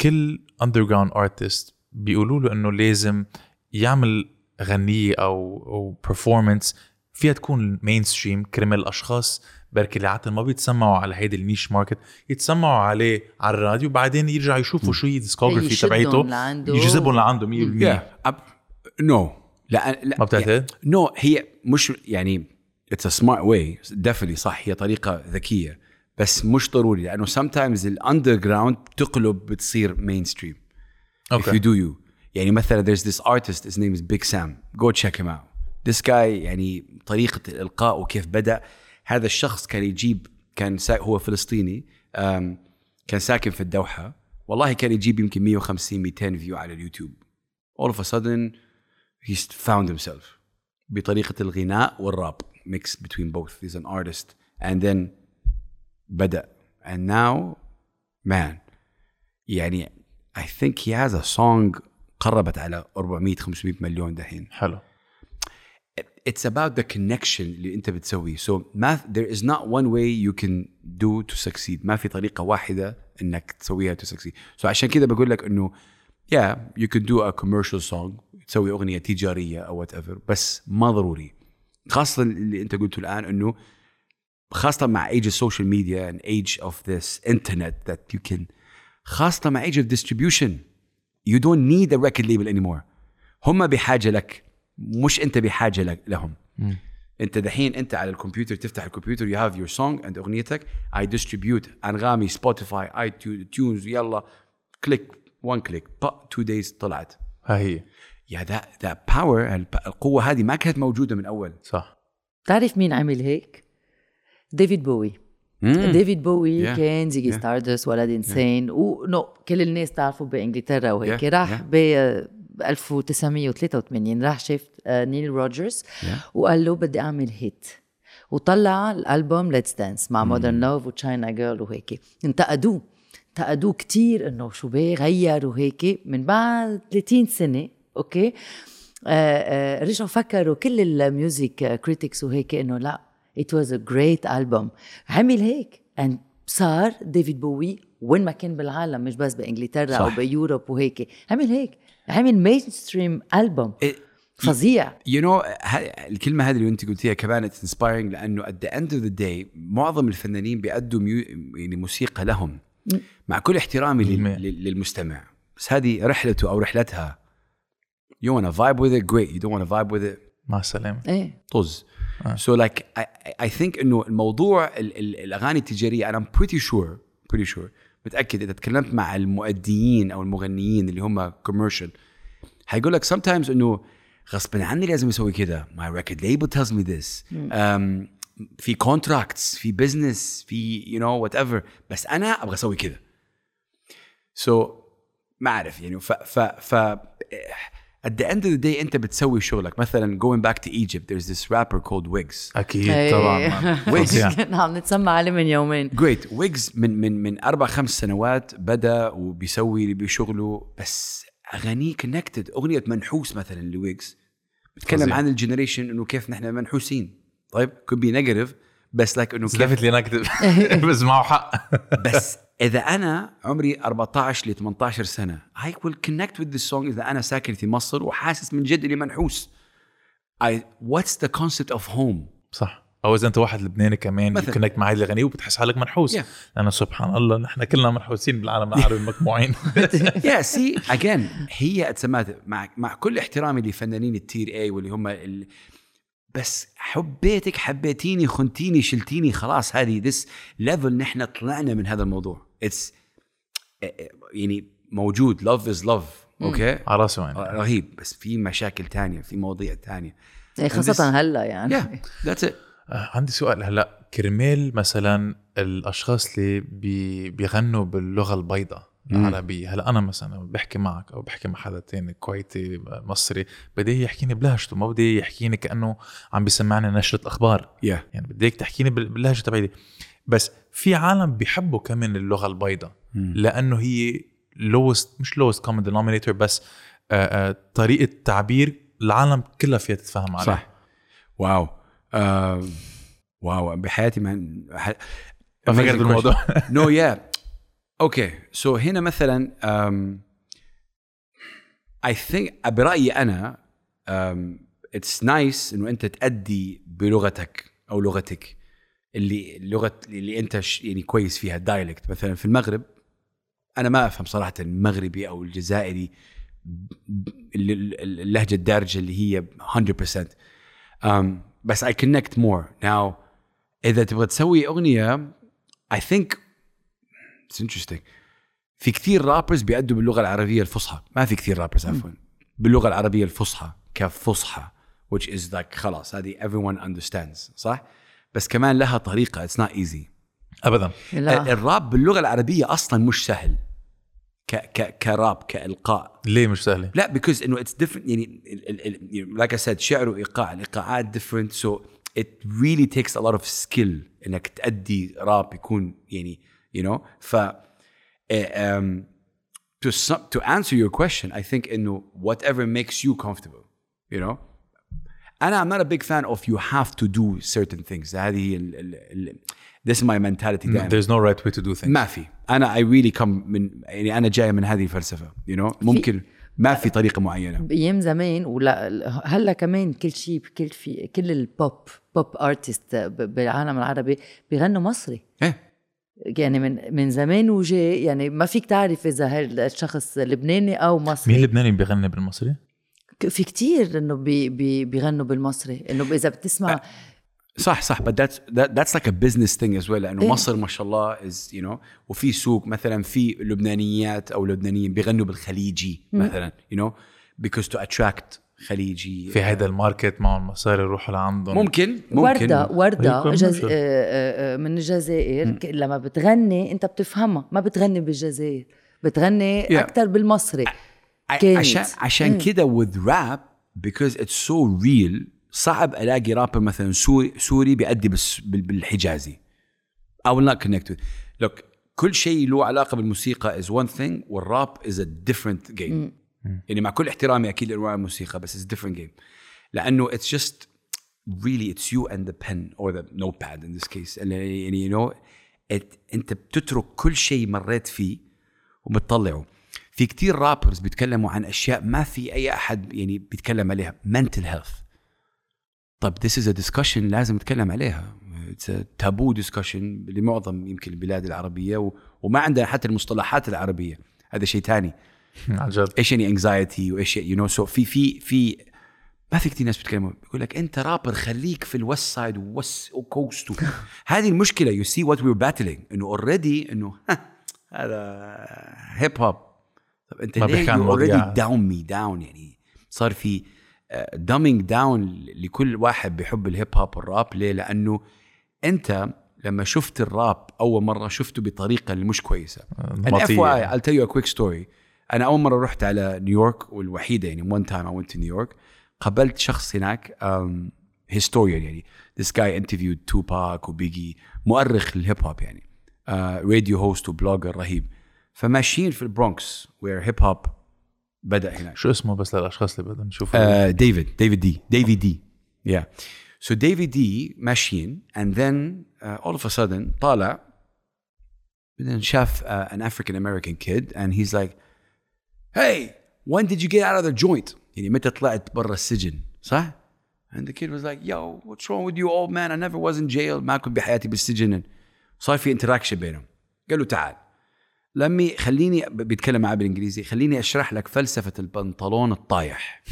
كل underground artist بيقولوا له إنه لازم يعمل غنية أو أو performance فيها تكون mainstream كرمال الأشخاص بركي اللي عاده ما بيتسمعوا على هيدي ال niche market يتسمعوا عليه على الراديو بعدين يرجعوا يشوفوا شو هي ال discography تبعيته. يجذبهم لعنده 100% yeah. No لا لا ما بتعتقد؟ No هي مش يعني it's a smart way definitely صح هي طريقة ذكية. بس مش ضروري لأنه sometimes ال underground تقلب بتصير mainstream if you okay do you. يعني مثلا there's this artist his name is Big Sam. Go check him out. This guy يعني طريقة الإلقاء وكيف بدأ. هذا الشخص كان يجيب كان سا هو فلسطيني um, كان ساكن في الدوحة. والله كان يجيب يمكن 150 200 فيو على اليوتيوب. All of a sudden he found himself بطريقة الغناء والراب. mix between both he's an artist and then بدأ and now man يعني I think he has a song قربت على 400 500 مليون دحين حلو it's about the connection اللي انت بتسويه so ما there is not one way you can do to succeed ما في طريقه واحده انك تسويها to succeed so عشان كذا بقول لك انه yeah you could do a commercial song تسوي اغنيه تجاريه او whatever بس ما ضروري خاصة اللي أنت قلته الآن إنه خاصة مع of social media and age of this internet that you can خاصة مع age of distribution you don't need a record label anymore. هم بحاجة لك مش أنت بحاجة لك لهم. أنت دحين أنت على الكمبيوتر تفتح الكمبيوتر you have your song and أغنيتك I distribute أنغامي سبوتيفاي iTunes يلا click one click two days طلعت. ها هي يا the the power القوة هذه ما كانت موجودة من أول صح بتعرف مين عمل هيك؟ ديفيد بوي ديفيد بوي Yeah. كان زيجي Yeah. ستاردست ولد انسان ونو كل الناس تعرفه بإنجلترا وهيك Yeah. راح Yeah. ب 1983 راح شاف آه، نايل روجرز Yeah. وقال له بدي أعمل هيت وطلع الألبوم ليتس دانس مع مودرن لوف وتشاينا جيرل وهيك انتقدوه انتقدوه كتير إنه شو بيه غير وهيك من بعد 30 سنة أوكي؟ آه آه رجعوا فكروا كل ال music critics وهيك إنه لا it was a great album. عمل هيك and صار ديفيد بوي وين ما كان بالعالم مش بس بإنجلترا صح. أو ب Europe وهيك. عمل هيك عمل mainstream album فظيع. you know الكلمة هذه اللي أنت قلتيها كمان it's inspiring لأنه at the end of the day معظم الفنانين بيأدوا ميو يعني موسيقى لهم. مع كل احترامي. لل- للمستمع. بس هذه رحلته أو رحلتها you want to vibe with it? Great. You don't want to vibe with it? مع السلامة. إيه. طز. آه. so like I think إنه الموضوع الأغاني التجارية أنا pretty sure pretty sure متأكد إذا تكلمت مع المؤديين أو المغنيين اللي هم commercial حيقول لك sometimes إنه غصب عني لازم أسوي كده. my record label tells me this في contracts في business في you know whatever بس أنا أبغى أسوي كده. So, ما أعرف يعني ف ف ف at the end of the day انت بتسوي شغلك. مثلا going back to Egypt there's this rapper called Wegz. أكيد إيه. طبعا. فظيع كنا عم نتسمع عليه من يومين. Great. ويجز من من من أربع خمس سنوات بدأ وبيسوي اللي بشغله بس أغانيه connected أغنية منحوس مثلا لويجز. بتكلم. عن ال generation إنه كيف نحن منحوسين. طيب could be negative. بس like إنه كيف definitely نكتب بس معه حق. بس إذا أنا عمري 14 ل 18 سنة I will connect with this song إذا أنا ساكن في مصر وحاسس من جد إني منحوس. I what's the concept of home? صح. أو إذا أنت واحد لبناني كمان. connect مع هذه الاغنيه وبتحس حالك منحوس. Yeah. لأنه سبحان الله نحن كلنا منحوسين بالعالم العربي مجموعين. You see again هي it's not مع مع كل احترامي لفنانين الـ tier A واللي هم ال... بس حبيتك حبيتيني خنتيني شلتيني خلاص هذه this level نحن طلعنا من هذا الموضوع. it's يعني موجود. love is love okay على راسي وين رهيب. بس في مشاكل تانية في مواضيع تانية. إيه، خاصة هلأ يعني. it آه، عندي سؤال. هلأ كرمال مثلا الأشخاص اللي بي بيغنوا باللغة البيضاء العربية هلا أنا مثلا بحكي معك أو بحكي مع حدا تاني كويتي مصري بدي يحكيني بلهجته ما بدي يحكيني كأنه عم بيسمعني نشرة أخبار. يا يعني بدي إياك تحكيني بال- باللهجة تبعي بس في عالم بيحبوا كمان اللغة البيضاء. لأنه هي lowest مش lowest common denominator بس آه، آه، طريقة تعبير العالم كلها فيها تتفاهم عليها. صح. Wow. آه wow. بحياتي. ما فكرت بالموضوع no yeah okay. So هنا مثلا I think برأيي أنا it's nice إنه أنت تأدي بلغتك أو لغتك اللي اللغة اللي أنت يعني كويس فيها dialect مثلا في المغرب أنا ما أفهم صراحة المغربي أو الجزائري اللهجة الدارجة اللي هي 100% um, بس I connect more. Now إذا تبغى تسوي أغنية I think it's interesting. في كثير رابرز بيأدوا باللغة العربية الفصحى. ما في كثير رابرز عفوا. باللغة العربية الفصحى كفصحى which is like خلاص هذه everyone understands صح؟ بس كمان لها طريقة. It's not easy. ابدا. لا. الراب باللغة العربية أصلا مش سهل. ك ك كراب كإلقاء. ليه مش سهله؟ لا because إنه it's different. يعني like I said شعر وإيقاع الإيقاعات different. So it really takes a lot of skill إنك تأدي راب يكون يعني you know ف eh, um, to some, to answer your question I think انه whatever makes you comfortable you know انا I'm not a big fan of you have to do certain things هذه هي ال, ال, ال, this is my mentality دائما there's no right way to do things ما في انا I really come من يعني انا جاي من هذه الفلسفه you know ممكن ما في طريقه معينه بايام زمان ولا هلا كمان كل شيء كل في كل البوب بوب ارتست بالعالم العربي بيغنوا مصري ايه يعني من من زمان وجاي يعني ما فيك تعرف إذا هذا الشخص لبناني أو مصري مين لبناني بيغني بالمصري؟ في كتير إنه بي بي بيغنوا بالمصري إنه إذا بتسمع صح صح but that's that, that's like a business thing as well لأنه إيه. مصر ما شاء الله is you know وفي سوق مثلا في لبنانيات أو لبنانيين بيغنوا بالخليجي مثلا you know because to attract خليجي في هيدا الماركت معهم مصاري يروحوا لعندهم. ممكن. ممكن. وردة وردة يكون جز... آه، آه، آه، من الجزائر. ك- لما بتغني انت بتفهمها ما بتغني بالجزائر بتغني Yeah. أكثر بالمصري. كانت. عشان عشان كده with rap because it's so real صعب ألاقي رابر مثلا سوري سوري بيأدي بال- بالحجازي. I will not connect with look كل شيء له علاقة بالموسيقى is one thing والـ rap is a different game. يعني مع كل احترامي أكيد لأنواع الموسيقى بس it's different game. لأنه it's just really it's you and the pen or the notepad in this case. اللي يعني you know it, أنت بتترك كل شيء مريت فيه وبتطلعه. في كتير rappers بيتكلموا عن أشياء ما في أي أحد يعني بيتكلم عليها. Mental health. طب this is a discussion لازم نتكلم عليها. Taboo discussion لمعظم يمكن البلاد العربية و... وما عندنا حتى المصطلحات العربية. هذا شيء تاني. عن جد. إيش يعني anxiety وإيش you know so في في في ما في كثير ناس بيتكلموا بيقول لك أنت رابر خليك في الـ west side و west و coast هذه المشكلة you see what we're battling إنه already إنه هذا hip hop طب أنت ليه already. Down me down يعني صار في dumbing down لكل واحد بيحب الـ hip hop والـ rap ليه؟ لأنه أنت لما شفت الراب أول مرة شفته بطريقة اللي مش كويسة. If. Why I'll tell you a quick story. أنا أول مرة رحت على نيويورك والوحيدة يعني one time I went to New York. قابلت شخص هناك um, historian يعني. This guy interviewed Tupac وبيجي مؤرخ للـ hip hop يعني radio host و blogger رهيب. فماشيين في البرونكس where hip hop بدأ هناك. شو اسمه بس للأشخاص اللي يشوفوا؟ uh, David, David D, David D. Yeah. So David D ماشيين uh, all of a sudden طالع بعدين شاف uh, an African American kid and he's like hey when did you get out of the joint? يعني متى طلعت برا السجن؟ صح؟ And the kid was like yo what's wrong with you old man? I never was in jail. ما كنت بحياتي بالسجن. صار في interaction بينهم. قال له تعال لمي خليني بيتكلم معاه بالإنجليزي. خليني أشرح لك فلسفة البنطلون الطايح.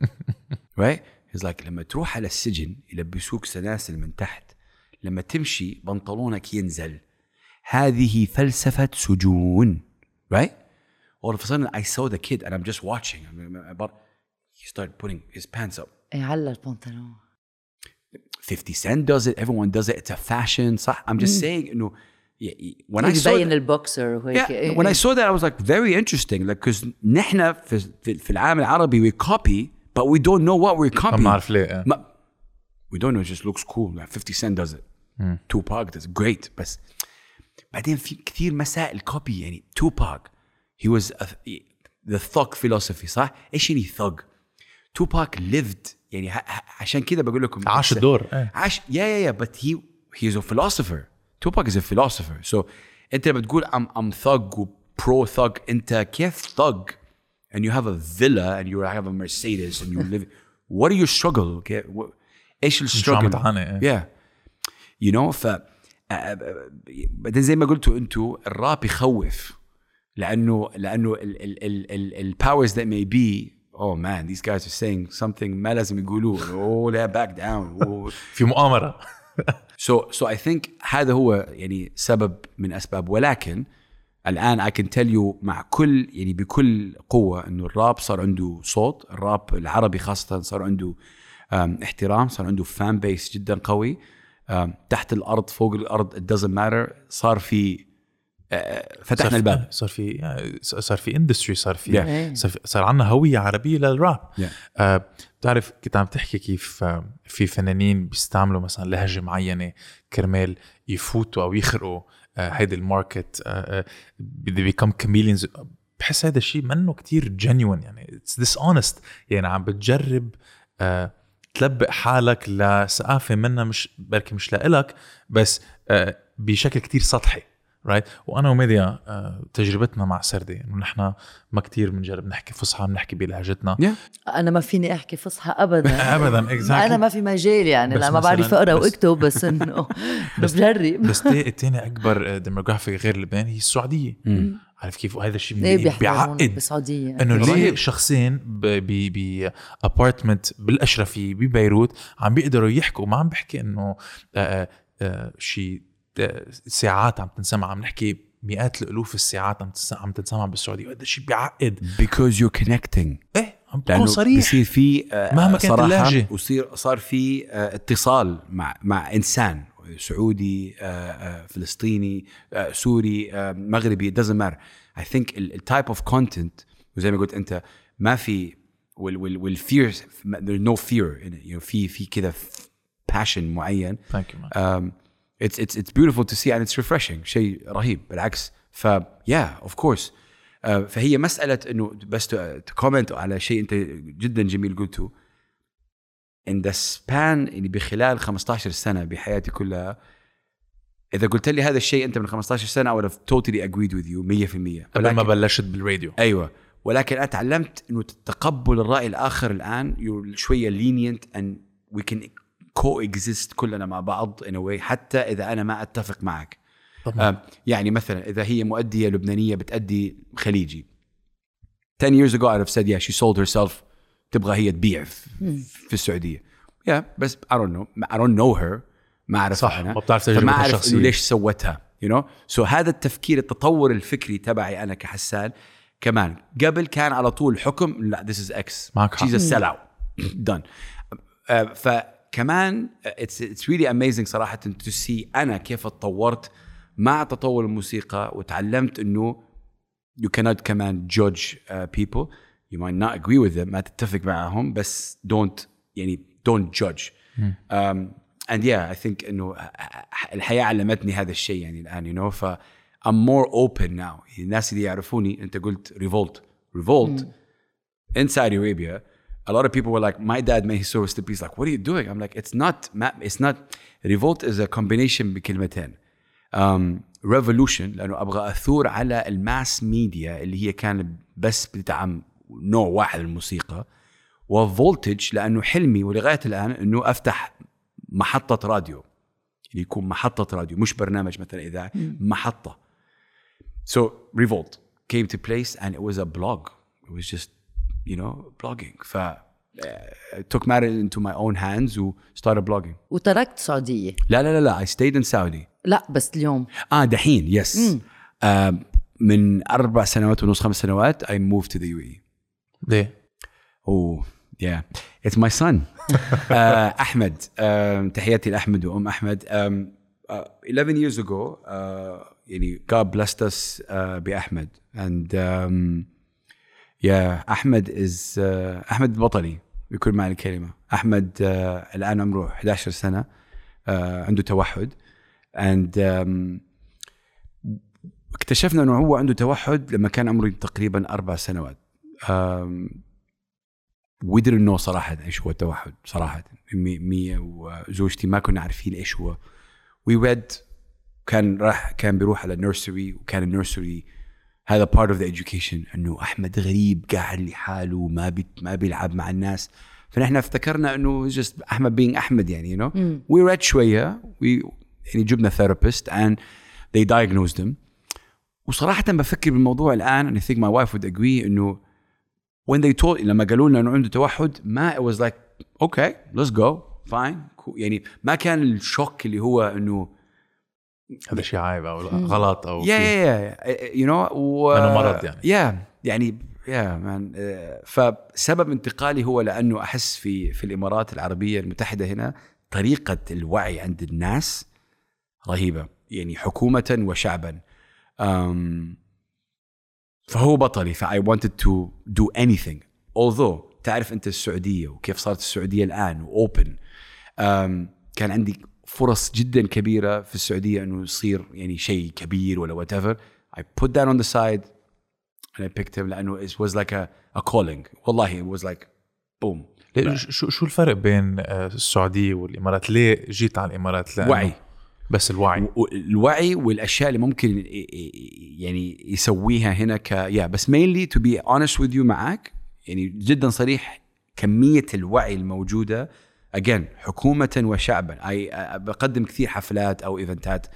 Right? He's like لما تروح على السجن يلبسوك سلاسل من تحت. لما تمشي بنطلونك ينزل. هذه فلسفة سجون. Right? all of a sudden I saw the kid and I'm just watching but he started putting his pants up إيه، على البنطلون 50 cent does it everyone does it it's a fashion صح I'm just saying انه yeah, when I saw يبين that- البوكسر وهيك Yeah, إيه، when I إيه. saw that I was like very interesting like because نحن في, في, في العالم العربي we copy but we don't know what we're ما copying بنعرف ليه إيه. ما, we don't know it just looks cool like 50 cent does it Tupac does it great بس بعدين في كثير مسائل كوبي يعني Tupac he was a, the thug philosophy صح ايش يعني thug Tupac lived يعني ه- ه- عشان كذا بقول لكم عاش الدور إيه. عاش yeah yeah yeah but he he's a philosopher Tupac is a philosopher so انت لما تقول I'm I'm thug و pro thug انت كيف thug and you have a villa and you have a Mercedes and you live what are your struggle كيف- what- ايش عم السترجل تعاني، إيه. yeah you know ف بعدين زي ما قلتوا انتوا الراب يخوف لأنه لأنه ال ال ال ال ال powers that may be. Oh man these guys are saying something ما لازم يقولوه. Oh لا down. Oh. في مؤامرة. So so I think هذا هو يعني سبب من أسباب. ولكن الآن I can tell you مع كل يعني بكل قوة إنه الراب صار عنده صوت. الراب العربي خاصة صار عنده احترام صار عنده فان بيس جدا قوي. تحت الأرض فوق الأرض it doesn't matter. صار في فتحنا في- الباب. صار في صار في industry صار في Yeah. صار, عندنا هوية عربية للراب. Yeah. آه بتعرف كنت عم تحكي كيف آه في فنانين بيستعملوا مثلا لهجة معينة كرمال يفوتوا أو يخرقوا آه هيدي الـ market آه آه they become chameleons. بحس هذا الشيء منه كتير genuine يعني it's dishonest. يعني عم بتجرب آه تلبق حالك لثقافة منها مش بركي مش لإلك بس آه بشكل كتير سطحي. Right وأنا وميديا آه تجربتنا مع سردي إنه نحن ما كتير بنجرب نحكي فصحى بنحكي بلهجتنا Yeah. أنا ما فيني أحكي فصحى ابدا. ابدا أنا exactly ما في مجال يعني بس لا ما بعرف أقرأ بس- وأكتب بس إنه بجرب. بس تاني تاني أكبر demographic غير لبنان هي السعودية. عارف كيف؟ وهذا الشيء بيعقد. بالسعودية؟ إنه ليه. شخصين بابارتمنت بالأشرفية ببيروت عم بيقدروا يحكوا. ما عم بحكي إنه آه، آه، شيء آه، ساعات عم تنسمع عم نحكي مئات الألوف الساعات عم تنسمع عم تنسمع بالسعودية. وهذا الشيء بيعقد. Because you're connecting. إيه عم تكون صريح. بصير في آه، مهما كانت اللهجة. وصير صار في آه، اتصال مع مع إنسان سعودي آه، فلسطيني سوري مغربي doesn't matter. I think الـ type of content وزي ما قلت أنت ما في والـ والـ والـ fear there's no fear in it. You know في في كذا passion معين. Thank you um, it's it's it's beautiful to see and it's refreshing. شيء رهيب. بالعكس. ف yeah of course. uh, فهي مسألة إنه بس ت comment على شيء أنت جدا جميل قلته. In the span اللي بخلال 15 سنة بحياتي كلها إذا قلت لي هذا الشيء أنت من 15 سنة I would have totally agreed with you 100% قبل ما بلشت بالراديو. أيوه. ولكن أنا تعلمت إنه تقبل الرأي الآخر الآن you're شوية lenient and we can coexist كلنا مع بعض way حتى إذا أنا ما أتفق معك. طبعا. آه يعني مثلا إذا هي مؤدية لبنانية بتأدي خليجي. 10 years ago I'd have said yeah she sold herself تبغى هي تبيع في, السعودية. Yeah بس I don't know I don't know her ما أعرف صح، أنا. ما بتعرف تجربتها أعرف. انه ليش سوتها you know so هذا التفكير التطور الفكري تبعي أنا كحسان. كمان قبل كان على طول حكم لا this is X. معك حق. she's a sellout. Done. آه، كمان it's really amazing صراحة to see أنا كيف اتطورت مع تطور الموسيقى وتعلمت إنه you cannot كمان judge people you may not agree with ما تتفق معاهم بس don't يعني don't judge and yeah I think إنه الحياة علمتني هذا الشيء يعني الآن you know ف I'm more open now الناس اللي يعرفوني أنت قلت revolt revolution in Saudi Arabia a lot of people were like, my dad may his soul rest in peace. Like, what are you doing? I'm like, it's not, it's not, revolt is a combination بكلمتين. Um, revolution لأنه أبغى أثور على ال mass media اللي هي كان بس بتدعم نوع واحد من الموسيقى وفولتج لأنه حلمي ولغاية الآن أنه أفتح محطة راديو اللي يكون محطة راديو مش برنامج مثلا إذاعي محطة So Revolt came to place and it was a blog. It was just, you know, blogging. ف uh, I took matters into my own hands and started blogging. وتركت السعوديه لا لا لا لا I stayed in Saudi. لا بس اليوم اه دحين يس آه من أربع سنوات ونص خمس سنوات I moved to the UAE. ليه؟ Oh yeah it's my son uh, أحمد um, تحياتي لأحمد وأم أحمد um, uh, 11 years ago uh, يعني God blessed us uh, بأحمد and um, yeah أحمد is uh, أحمد بطلي بكل معنى الكلمة. أحمد uh, الآن عمره 11 سنة uh, عنده توحد. Um, اكتشفنا إنه هو عنده توحد لما كان عمره تقريبا أربع سنوات. didn't know صراحة إيش هو التوحد صراحة. me, وزوجتي ما كنا عارفين إيش هو. We read كان راح كان بيروح على nursery وكان ال nursery هذا part of the education إنه أحمد غريب قاعد لحاله ما بي ما بيلعب مع الناس. فنحن افتكرنا إنه just أحمد being أحمد يعني you know. we read شوية we يعني جبنا therapist and they diagnosed him. وصراحة بفكر بالموضوع and I think my wife would agree إنه when they told لما قالوا لنا إنه عنده توحد ما it was like okay let's go fine cool. يعني ما كان الشوك اللي هو إنه هذا شيء عيب أو غلط أو yeah في- yeah yeah. You know و إنه مرض يعني. yeah يعني yeah man. Uh, فسبب انتقالي هو لأنه أحس في في الإمارات العربية المتحدة هنا طريقة الوعي عند الناس رهيبة. يعني حكومة وشعبا. Um, فهو بطلي. ف I wanted to do anything. Although تعرف أنت السعودية وكيف صارت السعودية الآن و open um, كان عندي فرص جدا كبيرة في السعودية إنه يصير يعني شيء كبير ولا whatever I put that on the side and I picked him لأنه it was like a, a calling. والله it was like boom. شو شو الفرق بين آه، السعودية والإمارات؟ ليه جيت على الإمارات؟ لأنه وعي. بس الوعي. الوعي والأشياء اللي ممكن يعني يسويها هنا ك yeah بس mainly to be honest with you معك يعني جدا صريح كمية الوعي الموجودة again حكومة وشعبا. I بقدم كثير حفلات أو event ات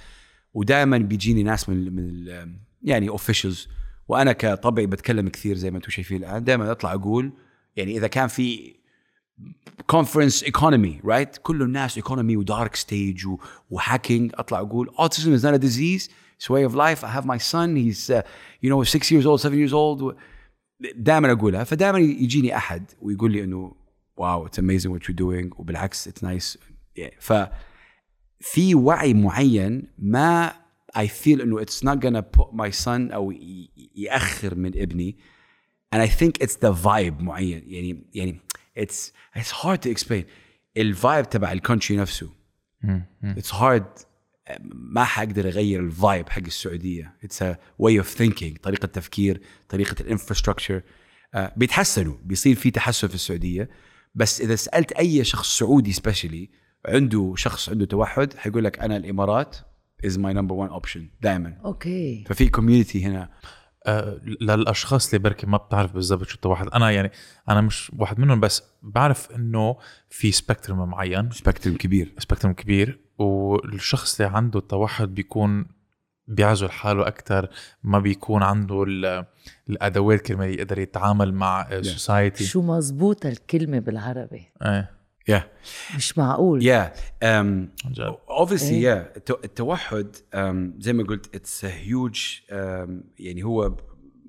ودائما بيجيني ناس من من يعني officials وأنا كطبعي بتكلم كثير زي ما أنتم شايفين الآن. دائما أطلع أقول يعني إذا كان في conference economy right كل الناس economy و dark stage و hacking أطلع أقول not a disease. It's a way of life. I have my son. He's uh, you know six years old seven years old. دائما أقولها. فدائما يجيني أحد ويقول لي إنه واو it's amazing what you're doing. وبالعكس it's nice. Yeah. ف في وعي معين ما I feel إنه it's not gonna put my son أو ي- يأخر من ابني. And I think it's the vibe معين. يعني يعني it's it's hard to explain. ال vibe تبع ال country نفسه. It's hard. ما حقدر أغير ال vibe حق السعودية. It's a way of thinking. طريقة تفكير طريقة ال infrastructure بيتحسنوا. بيصير في تحسن في السعودية. بس إذا سألت أي شخص سعودي especially عنده شخص عنده توحد حيقول لك أنا الإمارات is my number one option دائما okay. ففي community هنا. آه، للأشخاص اللي بركي ما بتعرف بالضبط شو التوحد. أنا يعني أنا مش واحد منهم بس بعرف إنه في spectrum معين. spectrum كبير. spectrum كبير والشخص اللي عنده التوحد بيكون بيعزل حاله أكثر ما بيكون عنده ال- الأدوات كرمال يقدر يتعامل مع ال society شو مزبوطة الكلمة بالعربي؟ إيه. Yeah. مش معقول. Yeah. عن جد. obviously إيه. yeah. التو- التوحد um, زي ما قلت it's a huge um, يعني هو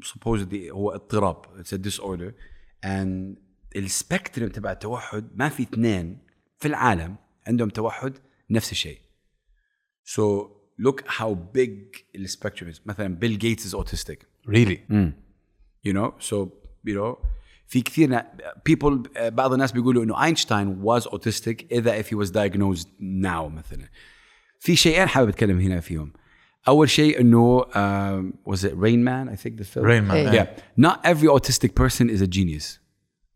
supposedly هو اضطراب it's a disorder. And ال spectrum تبع التوحد ما في اثنين في العالم عندهم توحد نفس الشيء. So look how big ال spectrum is. مثلا بيل جيتس is autistic. Really? You know so you know في كثير نا- people آه، بعض الناس بيقولوا انه اينشتاين was autistic اذا if he was diagnosed now مثلا في شيئين حابب اتكلم هنا فيهم اول شيء انه um, was it Rain Man I think the film? Rain Man, إيه. yeah. Not every autistic person is a genius.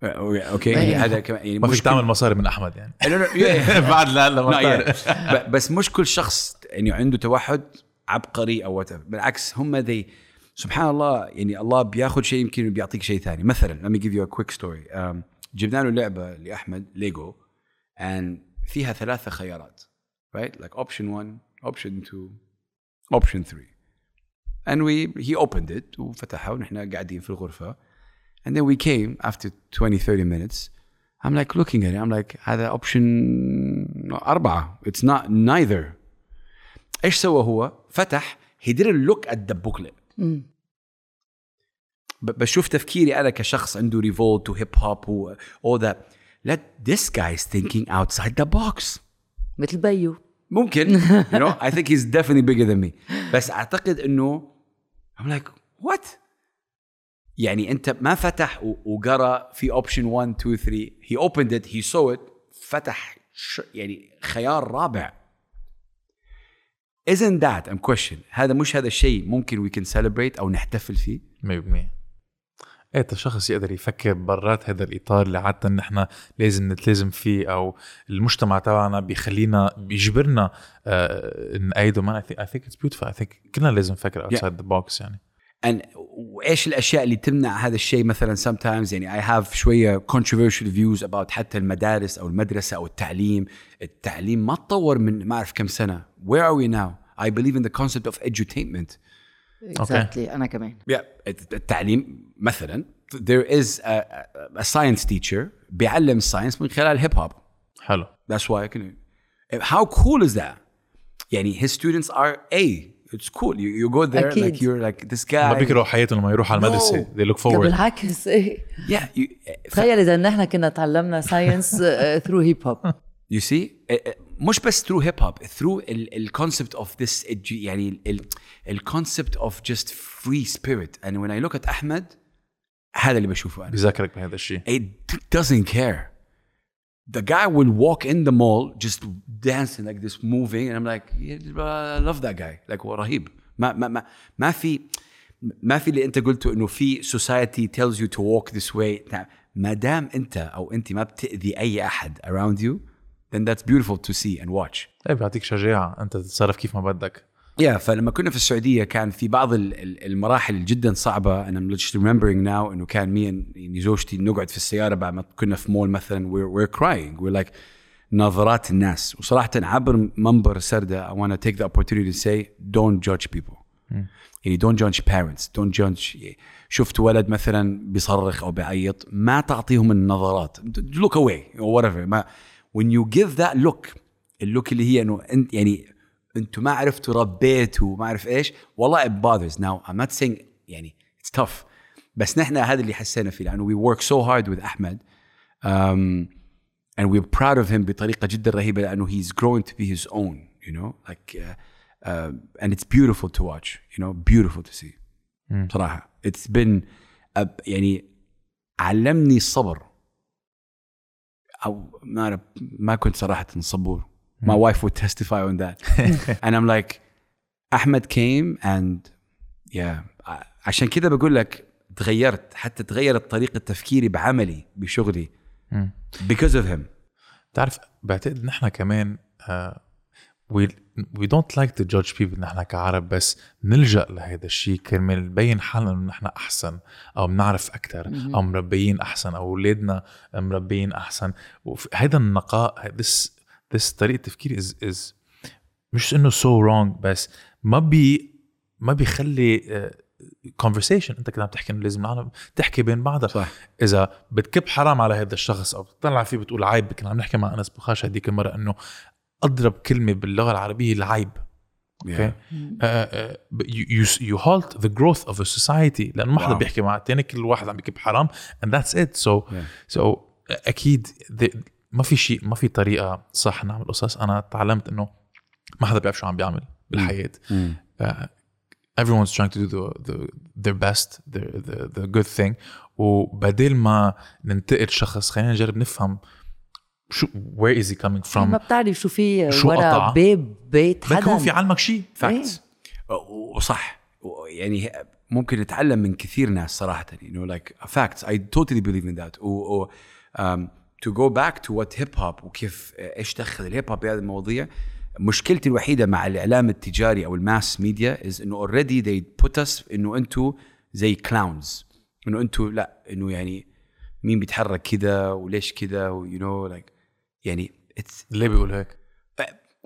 okay يعني إيه. هذا كمان يعني ما مش فيك تعمل مصاري من احمد يعني كل- لا، لا، yeah, yeah. بعد لا لا لا ما يعني بتعرف. ب- بس مش كل شخص يعني عنده توحد عبقري أو بالعكس هم ذي سبحان الله يعني الله بياخذ شيء يمكن بيعطيك شيء ثاني. مثلا let me give you a quick story. um, جبنا له لعبة لأحمد ليجو and فيها ثلاثة خيارات right? Like option 1 option 2 option 3 and we he opened it وفتحها ونحن قاعدين في الغرفة. And then we came after 20 30 minutes. I'm like looking at it. I'm like هذا option أربعة. It's not neither. إيش سوى هو؟ فتح هي didnt لوك ات ذا بشوف تفكيري أنا كشخص عنده ريفولت وهيب هوب و all that. ذيس جاي guy is thinking outside the box. مثل بيو. ممكن. You know I think he's definitely bigger than me. بس أعتقد إنه ايم لايك وات يعني أنت ما فتح وقرأ في اوبشن 1 2 3 هي اوبند ات هي سو ات فتح يعني خيار رابع. Isn't that I'm question هذا مش هذا الشيء ممكن we can celebrate أو نحتفل فيه؟ 100% إيه الشخص يقدر يفكر برات هذا الإطار اللي عادة نحن لازم نتلازم فيه أو المجتمع تبعنا بيخلينا بيجبرنا آه نأيده think, I think it's beautiful. I think كلنا لازم نفكر outside the box يعني. and وايش الاشياء اللي تمنع هذا الشيء مثلا sometimes يعني I have شويه controversial views about حتى المدارس او المدرسه او التعليم التعليم ما تطور من ما اعرف كم سنه where are we now I believe in the concept of edutainment اكزاكتلي انا كمان yeah. التعليم مثلا there is a, a science teacher بيعلم الساينس من خلال الهيب هوب حلو That's why I can. How cool is that? يعني his students are A. It's cool. You, you go there أكيد. like you're like this guy. ما بيكرهوا حياتهم لما يروحوا على المدرسة No. they look لا forward بالعكس إيه Yeah. You, تخيل اذا نحن كنا تعلمنا ساينس ثرو هيب هوب You see eh, eh, مش بس through hip hop through ال, ال concept of this الج- يعني ال, ال, ال concept of just free spirit and when I look at أحمد هذا اللي بشوفه أنا بذكرك بهذا الشيء it doesn't care. The guy will walk in the mall just dancing like this, moving, and I'm like, yeah, I love that guy. Like هو رهيب. ما ما ما ما في ما في اللي انت قلته انه في society tells you to walk this way. نعم. ما دام انت او انت ما بتاذي اي احد around you, then that's beautiful to see and watch. ايه بيعطيك شجاعه انت تتصرف كيف ما بدك يا فلما كنا في السعودية كان في بعض ال- ال- المراحل جدا صعبة. I'm just remembering now إنه كان مي يعني زوجتي نقعد في السيارة بعد ما كنا في مول مثلا. We're, we're crying. We're like نظرات الناس. وصراحه عبر منبر سردة I want to take the opportunity to say don't judge people. يعني don't judge parents. Don't judge شفت ولد مثلا بيصرخ أو بيعيط ما تعطيهم النظرات. Look away or whatever. ما when you give that look اللوك اللي هي إنه أنت يعني أنتوا ما عرفتوا ربيتوا وما اعرف إيش والله it bothers now I'm not saying يعني it's tough بس نحن هذا اللي حسينا فيه لأنه we work so hard with احمد um, and we're proud of him بطريقه جدا رهيبه لأنه he's growing to be his own you know like uh, uh, and it's beautiful to watch you know beautiful to see صراحة it's been a, يعني علمني الصبر أو ما ما كنت صراحة صبور my wife would testify on that. And I'm like احمد came and yeah عشان كذا بقول لك تغيرت حتى تغيرت طريقة تفكيري بعملي بشغلي because of him. بتعرف بعتقد نحن كمان آه we we don't like to judge people نحن كعرب بس نلجأ لهذا الشيء كرمال نبين حالنا إنه نحن أحسن أو بنعرف أكثر أو مربيين أحسن أو أولادنا مربيين أحسن. هذا النقاء this this طريقة تفكير is is مش إنه so wrong بس ما بي ما بيخلي آه، conversation. أنت كده عم تحكي إنه لازم نعلم تحكي بين بعضها صح. إذا بتكب حرام على هذا الشخص أو بتطلع فيه بتقول عيب كنا عم نحكي مع أنس بخاش هديك المرة إنه أضرب كلمة باللغة العربية العيب. أوكي you, you, you halt the growth of a society. لأنه ما حدا. بيحكي مع الثاني كل واحد عم بيكب حرام and that's it. So Yeah. so أكيد the, ما في شيء ما في طريقة صح نعمل قصص. أنا تعلمت إنه ما حدا بيعرف شو عم بيعمل بالحياة. uh, everyone's trying to do the, the, their best the, the, the good thing. وبدل ما ننتقد شخص خلينا نجرب نفهم شو where is he coming from ما بتعرف شو في شو ورا قطع؟ باب بيت حدا. بكون في علمك شيء facts وصح. و- يعني ممكن نتعلم من كثير ناس صراحة you know like facts. I totally believe in that. و, و um, to go back to what hip hop وكيف إيش دخل ال hip hop بهذه المواضيع. مشكلتي الوحيدة مع الإعلام التجاري أو ال mass media is إنه already they put us إنه أنتم زي clowns إنه أنتم لا إنه يعني مين بيتحرك كذا وليش كذا you know like يعني it's ليه بيقول هيك؟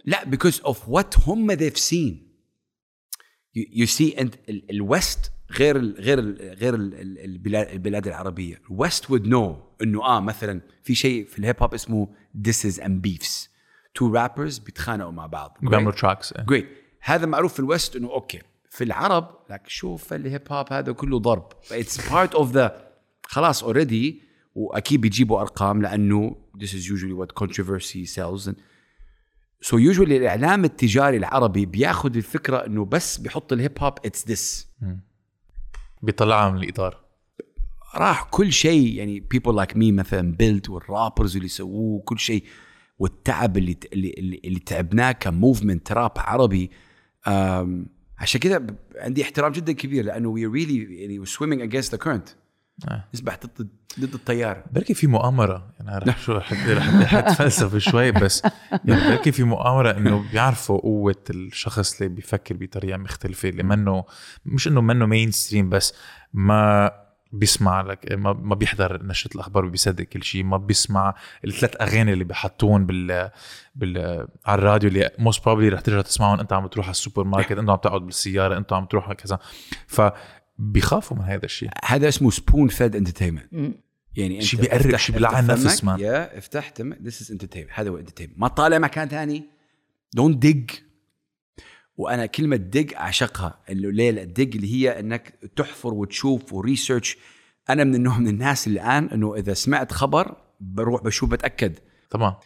لا because of what هم they've seen. You, you see انت ال- ال west غير ال غير ال غير ال- ال- البلاد العربية. ال west would know إنه آه مثلا في شيء في ال hip hop اسمه disses and beefs. Two rappers بيتخانقوا مع بعض. بيعملوا. tracks great هذا معروف في ال west إنه okay. في العرب لك شوف ال hip hop هذا كله ضرب. it's part of the خلاص already وأكيد بيجيبوا أرقام لأنه this is usually what controversy sells. And so usually الإعلام التجاري العربي بياخذ الفكرة إنه بس بيحط ال hip hop it's this بيطلعها من الإطار. راح كل شيء يعني people like me مثلا بيلد والرابرز اللي سووه كل شيء. والتعب اللي اللي اللي, تعبناه كموفمنت راب عربي. عشان كذا عندي احترام جدا كبير لأنه we really يعني swimming against the current. آه. نسبح ضد ضد التيار بركي في مؤامرة يعني رح شو رح أتفلسف شوي بس يعني بركي في مؤامرة إنه بيعرفوا قوة الشخص اللي بيفكر بطريقة مختلفة اللي منه مش إنه منه مين ستريم بس ما بيسمع لك ما, ما بيحضر نشرة الأخبار وبيصدق كل شيء ما بيسمع الثلاث أغاني اللي بيحطون بال بال على الراديو اللي موست بروبلي رح ترجع تسمعهم أنت عم تروح على السوبر ماركت انت عم تقعد بالسيارة انت عم تروح كذا. فبيخافوا من هذا الشيء. هذا اسمه سبون فيد انترتينمنت يعني أنت شي بيقرب، افتح- شي بيلعن نفس مان. يا افتح تم ذس از انترتينمنت هذا هو انترتينمنت ما طالع مكان ثاني. don't dig وأنا كلمة dig أعشقها. اللي ليه ال dig اللي هي إنك تحفر وتشوف و research أنا من النوع من الناس الآن إنه إذا سمعت خبر بروح بشوف بتأكد. طبعا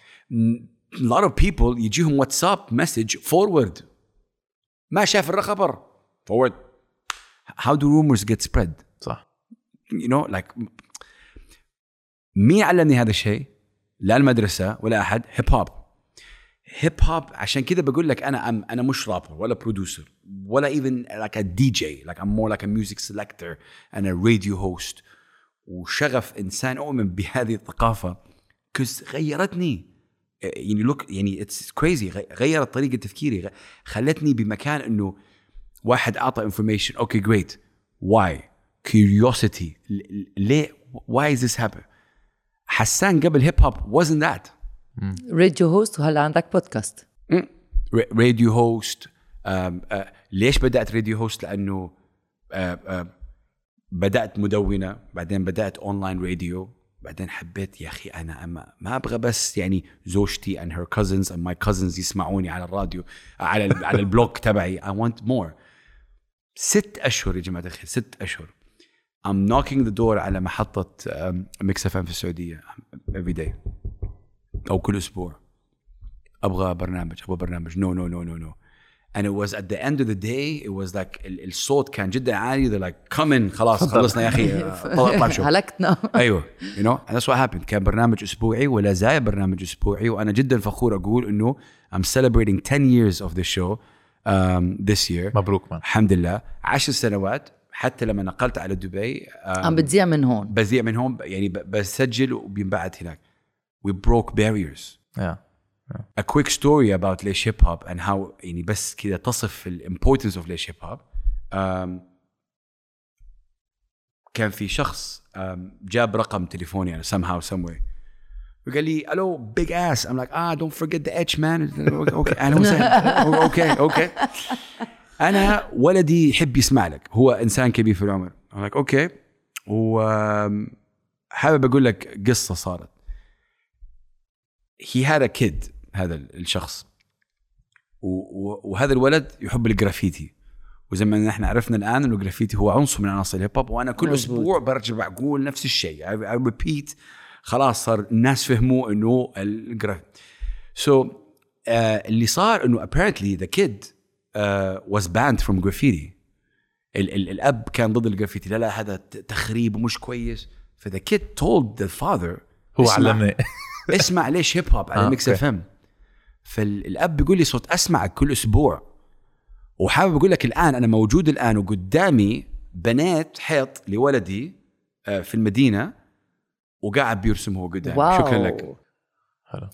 a lot of people يجيهم واتساب message forward. ما شاف الخبر forward. How do rumors get spread? صح. You know like مين علمني هذا الشيء؟ لا المدرسة ولا أحد. hip hop hip hop عشان كذا بقول لك أنا I'm, أنا مش رابر ولا producer ولا even like a DJ like I'm more like a music selector and a radio host. وشغف إنسان أؤمن بهذه الثقافة. 'cause غيرتني. يعني look يعني it's crazy غيرت طريقة تفكيري. خلتني بمكان إنه واحد أعطى information okay great why curiosity ليه? why is this happen حسان قبل hip hop wasn't that. radio host وهلا عندك podcast radio host ليش بدأت radio host لأنه آه، آه، بدأت مدونة بعدين بدأت online radio بعدين حبيت يا أخي أنا أما ما أبغى بس يعني زوجتي and her cousins and my cousins يسمعوني على الراديو على ال- على ال blog تبعي. I want more. ست أشهر يا جماعة الخير ست أشهر. I'm knocking the door على محطة Mix F في السعودية every day. أو كل أسبوع. أبغى برنامج أبغى برنامج. no no no no no and it was at the end of the day it was like ال- الصوت كان جدا عالي. They're like come in خلاص خلصنا يا أخي طلع طلع شوف هلكتنا. أيوه you know. And that's what happened. كان برنامج أسبوعي ولا زال برنامج أسبوعي. وأنا جدا فخور أقول إنه I'm celebrating 10 years of the show. Um, this year. مبروك مان الحمد لله. 10 سنوات حتى لما نقلت على دبي um, عم بتذيع من هون. بذيع من هون يعني ب- بسجل وبينبعت هناك. We broke barriers. Yeah. a quick story about ليش هيب هوب and how يعني بس كذا تصف ال importance of ليش هيب هوب um, كان في شخص um, جاب رقم تليفوني أنا somehow some way وقال لي ألو big ass. I'm like ah don't forget the edge man. okay أهلا وسهلا okay okay أنا ولدي يحب يسمع لك. هو إنسان كبير في العمر. I'm like okay وحابب أقول لك قصة صارت. Had a kid هذا الشخص. وهذا الولد يحب الجرافيتي. وزي ما نحن عرفنا الآن إنه الجرافيتي هو عنصر من عناصر ال hip hop وأنا كل مزبوط. أسبوع برجع بقول نفس الشيء. I repeat خلاص صار الناس فهموا إنه ال graffiti so so, uh, اللي صار إنه apparently the kid uh, was banned from graffiti. ال ال الأب كان ضد الجرافيتي لا لا هذا تخريب ومش كويس. ف the kid told the father هو علمني. اسمع ليش hip hop على آه، Mix. FM فالاب بيقول لي صوت اسمعك كل أسبوع. وحابب أقول لك الآن أنا موجود الآن وقدامي بنيت حيط لولدي آه، في المدينة. وقاعد بيرسم هو قدامي واو شكرا لك حلو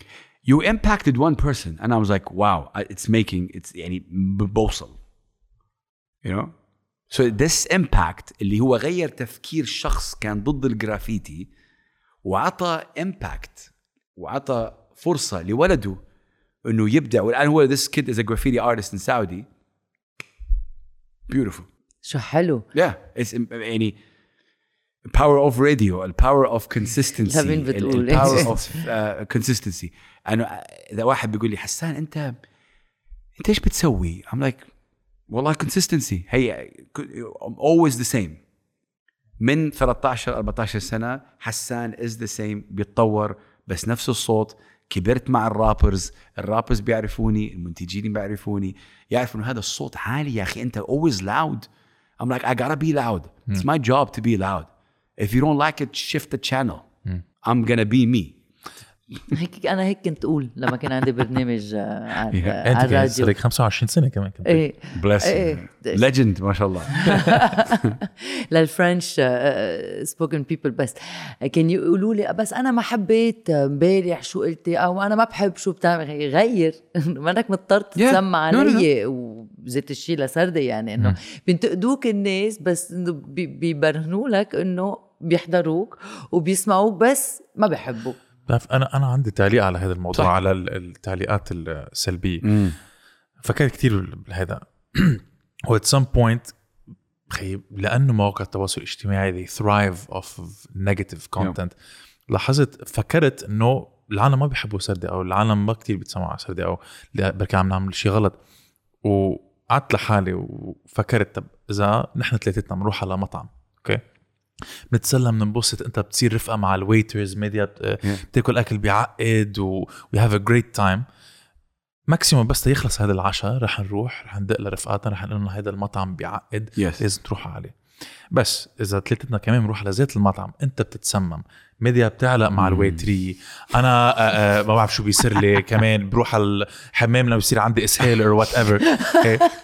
you impacted one person and I was like wow it's making it's يعني ب- بوصل you know so this impact اللي هو غير تفكير شخص كان ضد الجرافيتي وعطى impact وعطى فرصة لولده انه يبدع والان هو this kid is a graffiti artist in Saudi beautiful شو حلو yeah it's يعني Power of radio the power of consistency لا مين بتقول؟ ال- power of uh, consistency. أنا إذا واحد بيقول لي حسان أنت أنت إيش بتسوي؟ I'm like والله consistency. هي I'm always the same. من 13 14 سنة حسان is the same بيتطور بس نفس الصوت. كبرت مع الرابرز الرابرز بيعرفوني المنتجين بيعرفوني. يعرفوا إنه هذا الصوت عالي يا أخي أنت always loud. I'm like I gotta be loud. It's my job to be loud. If you don't like it shift the channel. I'm gonna be me. هيك أنا هيك كنت أقول لما كان عندي برنامج آه، على Yeah. على الراديو. صار لك 25 سنة كمان كنت. إيه. Bless إيه. legend ما شاء الله. للفرنش سبوكن بيبل بس كان يقولوا لي بس أنا ما حبيت امبارح شو قلتي؟ أو أنا ما بحب شو بتعمل. غير. منك مضطر تسمع. علي وزيت الشيء لسردة يعني إنه بينتقدوك الناس بس بيبرهنوا لك إنه بيحضروك وبيسمعوك بس ما بيحبوك. بتعرف أنا أنا عندي تعليق على هذا الموضوع صح. على ال- التعليقات السلبية. فكرت كثير بهذا و at some point خي لأنه مواقع التواصل الاجتماعي they thrive off of negative content. لاحظت فكرت إنه العالم ما بيحبوا سردي أو العالم ما كتير بيتسمعوا على سردي أو بركي عم نعمل شيء غلط. وقعدت لحالي وفكرت طب إذا نحن ثلاثتنا بنروح على مطعم أوكي بنتسلى بننبسط أنت بتصير رفقة مع ال waiters ميديا. بتاكل أكل بيعقد و we have a great time maximum بس يخلص هذا العشاء رح نروح رح ندق لرفقاتنا رح نقول لهم هذا المطعم بيعقد Yes. لازم تروحوا عليه بس إذا ثلاثتنا كمان بنروح على ذات المطعم أنت بتتسمم. ميديا بتعلق مع ال waiter أنا آه، آه، ما بعرف شو بيصير لي. كمان بروح على الحمام لما بيصير عندي إسهال أو whatever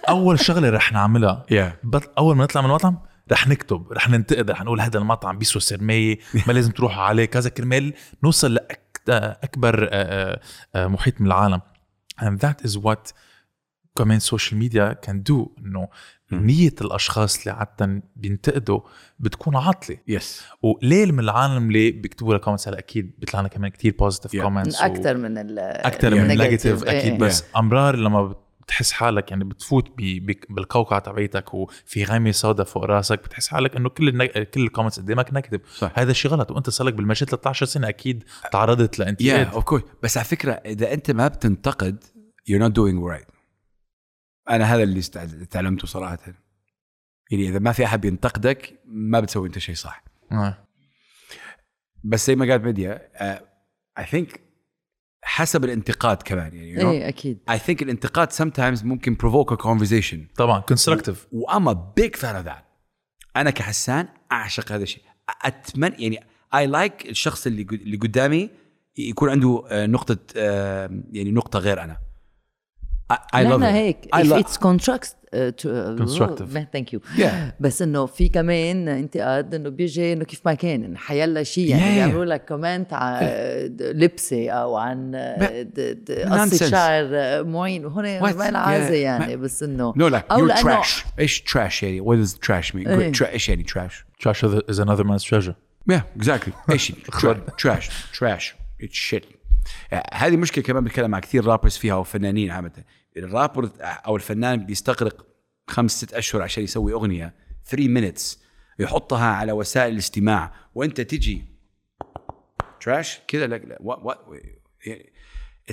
أول شغلة رح نعملها. Yeah. أول ما نطلع من المطعم رح نكتب رح ننتقد رح نقول هذا المطعم بيسوى سرمية ما لازم تروحوا عليه. كذا كرمال نوصل لاكبر آه، محيط من العالم. And that is what كمان ال social media can do إنه نية الأشخاص اللي عادة بينتقدوا بتكون عاطلة yes وقليل من العالم اللي بيكتبوا لك comments هلا أكيد بيطلع لنا كمان كثير positive Yeah. comments أكثر من ال أكثر Yeah. من negative. negative إيه. أكيد إيه. بس أمرار لما بتحس حالك يعني بتفوت بي بي بالقوقعة تبعيتك وفي غيمه سوداء فوق راسك بتحس حالك إنه كل النج... كل ال comments قدامك negative صح. هذا الشيء غلط وأنت صار لك بالمجال 13 سنة أكيد تعرضت يا لانتقاد of course بس على فكرة إذا أنت ما بتنتقد you're not doing right أنا هذا اللي تعلمته صراحة. يعني إذا ما في أحد بينتقدك ما بتسوي أنت شيء صح. آه. بس زي ما قالت ميديا I think حسب الانتقاد كمان يعني you know? إيه أكيد. I think الانتقاد sometimes ممكن provoke a conversation. طبعا constructive و I'm a big fan of that أنا كحسان أعشق هذا الشيء. أتمنى يعني I like like الشخص اللي اللي قدامي يكون عنده آه، نقطة آه، يعني نقطة غير أنا. I, I love نحن it. هيك I if love it's construct uh, to, uh, Constructive. ثانك يو Yeah. بس انه في كمان انتقاد انه بيجي انه كيف ما كان إنه حيلا شيء يعني Yeah. بيعملوا لك كومنت عن لبسه او عن د- د- قصه Nonsense. شعر معين وهون What? ما العازه Yeah. يعني بس انه No like أو you're لأنه- trash ايش trash يعني what does trash mean إيه. Tra- ايش يعني trash trash is another man's treasure yeah exactly ايش يعني Tra- trash trash it's shit آه، هذه مشكلة كمان بتكلم مع كثير rappers فيها وفنانين عامة. الرابر أو الفنان بيستغرق خمس ست أشهر عشان يسوي أغنية 3 minutes يحطها على وسائل الاستماع. وأنت تجي trash كذا لا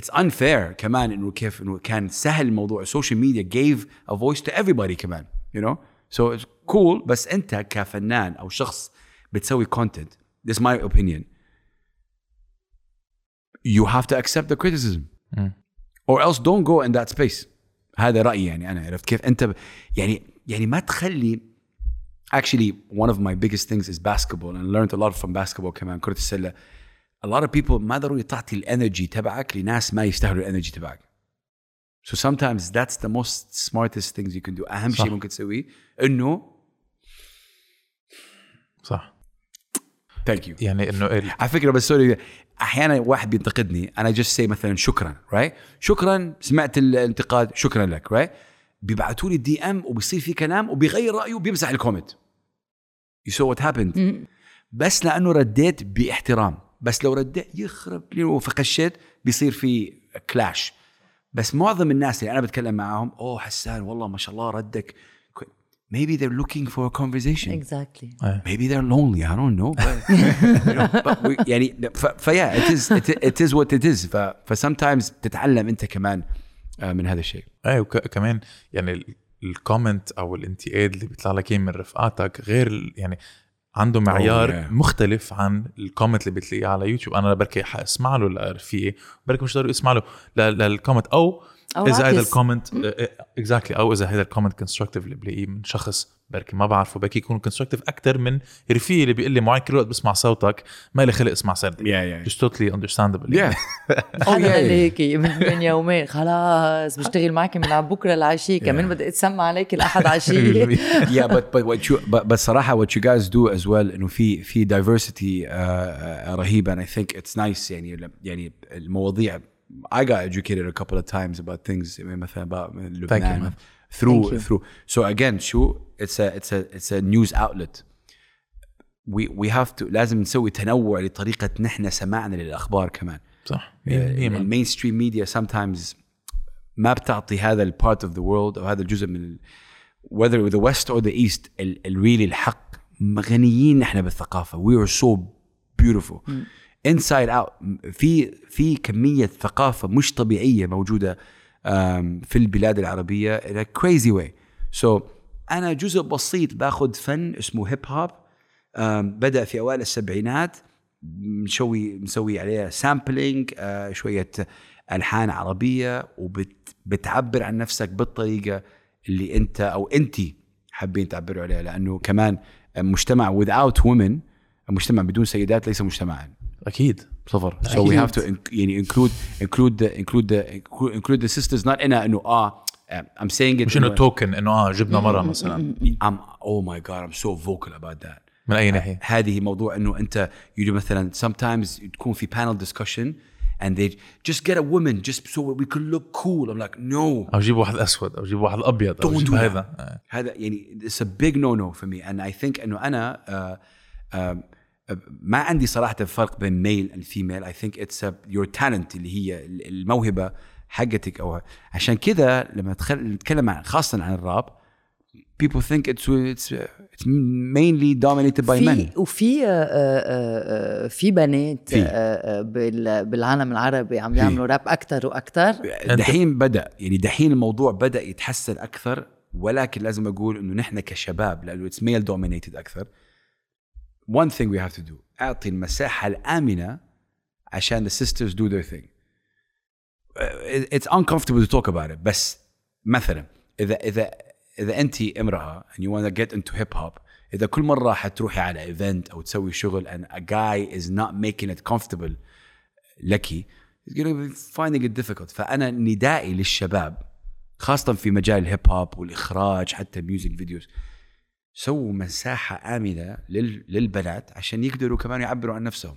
it's unfair كمان إنه كيف إنه كان سهل الموضوع. ال social media gave a voice to everybody كمان know. So it's cool بس أنت كفنان أو شخص بتسوي this is my opinion. you have to accept the criticism or else don't go in that space هذا رايي يعني انا عرفت كيف انت ب... يعني يعني ما تخلي actually one of my biggest things is basketball and I learned a lot from basketball كمان كرة السلة a lot of people ما ضروري تعطي الانرجي تبعك لناس ما يستاهلوا الانرجي تبعك so sometimes that's the most smartest things you can do اهم شيء صح. ممكن تسويه انه صح Thank you. يعني إنه ال- على فكرة بس sorry أحيانا واحد بينتقدني. أنا just see مثلا شكرا right شكرا سمعت الانتقاد شكرا لك right بيبعتوا لي DM وبيصير في كلام وبيغير رأيه وبيمسح ال comment. you saw what happened بس لأنه رديت باحترام. بس لو رديت يخرب لي وفخشيت بيصير في clash بس معظم الناس اللي أنا بتكلم معاهم أوه حسان والله ما شاء الله ردك. Maybe they're looking for a conversation. exactly maybe they're lonely. I don't know but, you know, but we, يعني ف, فيا it is it, it is what it is. ف, ف sometimes تتعلم أنت كمان آه، من هذا الشيء. إيه وكمان يعني ال- ال comment أو الانتقاد اللي بيطلع لك إياه من رفقاتك غير يعني عنده معيار yeah. مختلف عن ال comment اللي بتلاقيه على يوتيوب أنا بركي حاسمع له لرفيقي بركي مش ضروري أسمع له لل comment أو أو إذا هذا. ال comment exactly أو إذا هذا ال comment constructive اللي بلاقيه من شخص بركي ما بعرفه بركي يكون constructive أكثر من رفيقي اللي بيقول لي معي كل وقت بسمع صوتك ما لي خلق أسمع سردك yeah yeah just totally understandable. Yeah. oh, yeah, yeah. هيك من, من يومين. خلاص بشتغل معك من على بكرة العشية. كمان بدي أتسمع عليك الأحد عشية. Yeah but but what you but, but صراحة what you guys do as well إنه في في diversity uh, uh, رهيبة. And I think it's nice يعني يعني المواضيع I got educated a couple of times about things مثلا about لبنان man. through Thank you. through so again شو it's a it's a it's a news outlet we we have to لازم نسوي تنوع لطريقة نحن سماعنا للأخبار كمان صح المين ستريم ميديا sometimes ما بتعطي هذا البارت اوف ذا وورلد او هذا الجزء من ال- whether the west or the east ال- الريلي الحق غنيين نحن بالثقافه we are so beautiful Inside out. في في كمية ثقافة مش طبيعية موجودة في البلاد العربية a crazy way. So أنا جزء بسيط باخذ فن اسمه hip hop بدأ في أوائل السبعينات مسوي مسوي عليها sampling شوية ألحان عربية وبتعبر عن نفسك بالطريقة اللي أنت أو انت حابين تعبروا عليها لأنه كمان مجتمع without women مجتمع بدون سيدات ليس مجتمعا. أكيد صفر so we have to يعني include include the, include the include the sisters not in a انه آه I'm saying it مش انه توكن انه آه جبنا مره مثلا I'm oh my god I'm so vocal about that من اي ناحيه هذه موضوع انه انت يجي مثلا sometimes تكون في panel discussion and they just get a woman just so we can look cool I'm like no أو جيب واحد اسود أو جيب واحد ابيض أو جيب. هذا آه. هذا يعني it's a big no no for me and I think انه أنا uh, uh, ما عندي صراحة فرق بين male female. I think it's a, your talent اللي هي الموهبة حقتك أو عشان كذا لما نتكلم عن خاصة عن ال rap people think it's it's it's mainly dominated by men. في وفي آه، آه، آه، في بنات بالعالم العربي عم يعملوا راب أكثر وأكثر دحين بدأ يعني دحين الموضوع بدأ يتحسن أكثر ولكن لازم أقول إنه نحن كشباب لأنه it's male dominated أكثر one thing we have to do اعطي المساحه الامنه عشان the sisters do their thing Uh, it's uncomfortable to talk about it بس مثلا اذا اذا اذا انت امراه and you want to get into hip hop اذا كل مره حتروحي على ايفنت او تسوي شغل and a guy is not making it comfortable لك he's gonna be finding it difficult فانا ندائي للشباب خاصه في مجال الهيب هوب والاخراج حتى ميوزك فيديوز سووا مساحة آمنة لل... للبنات عشان يقدروا كمان يعبروا عن نفسهم.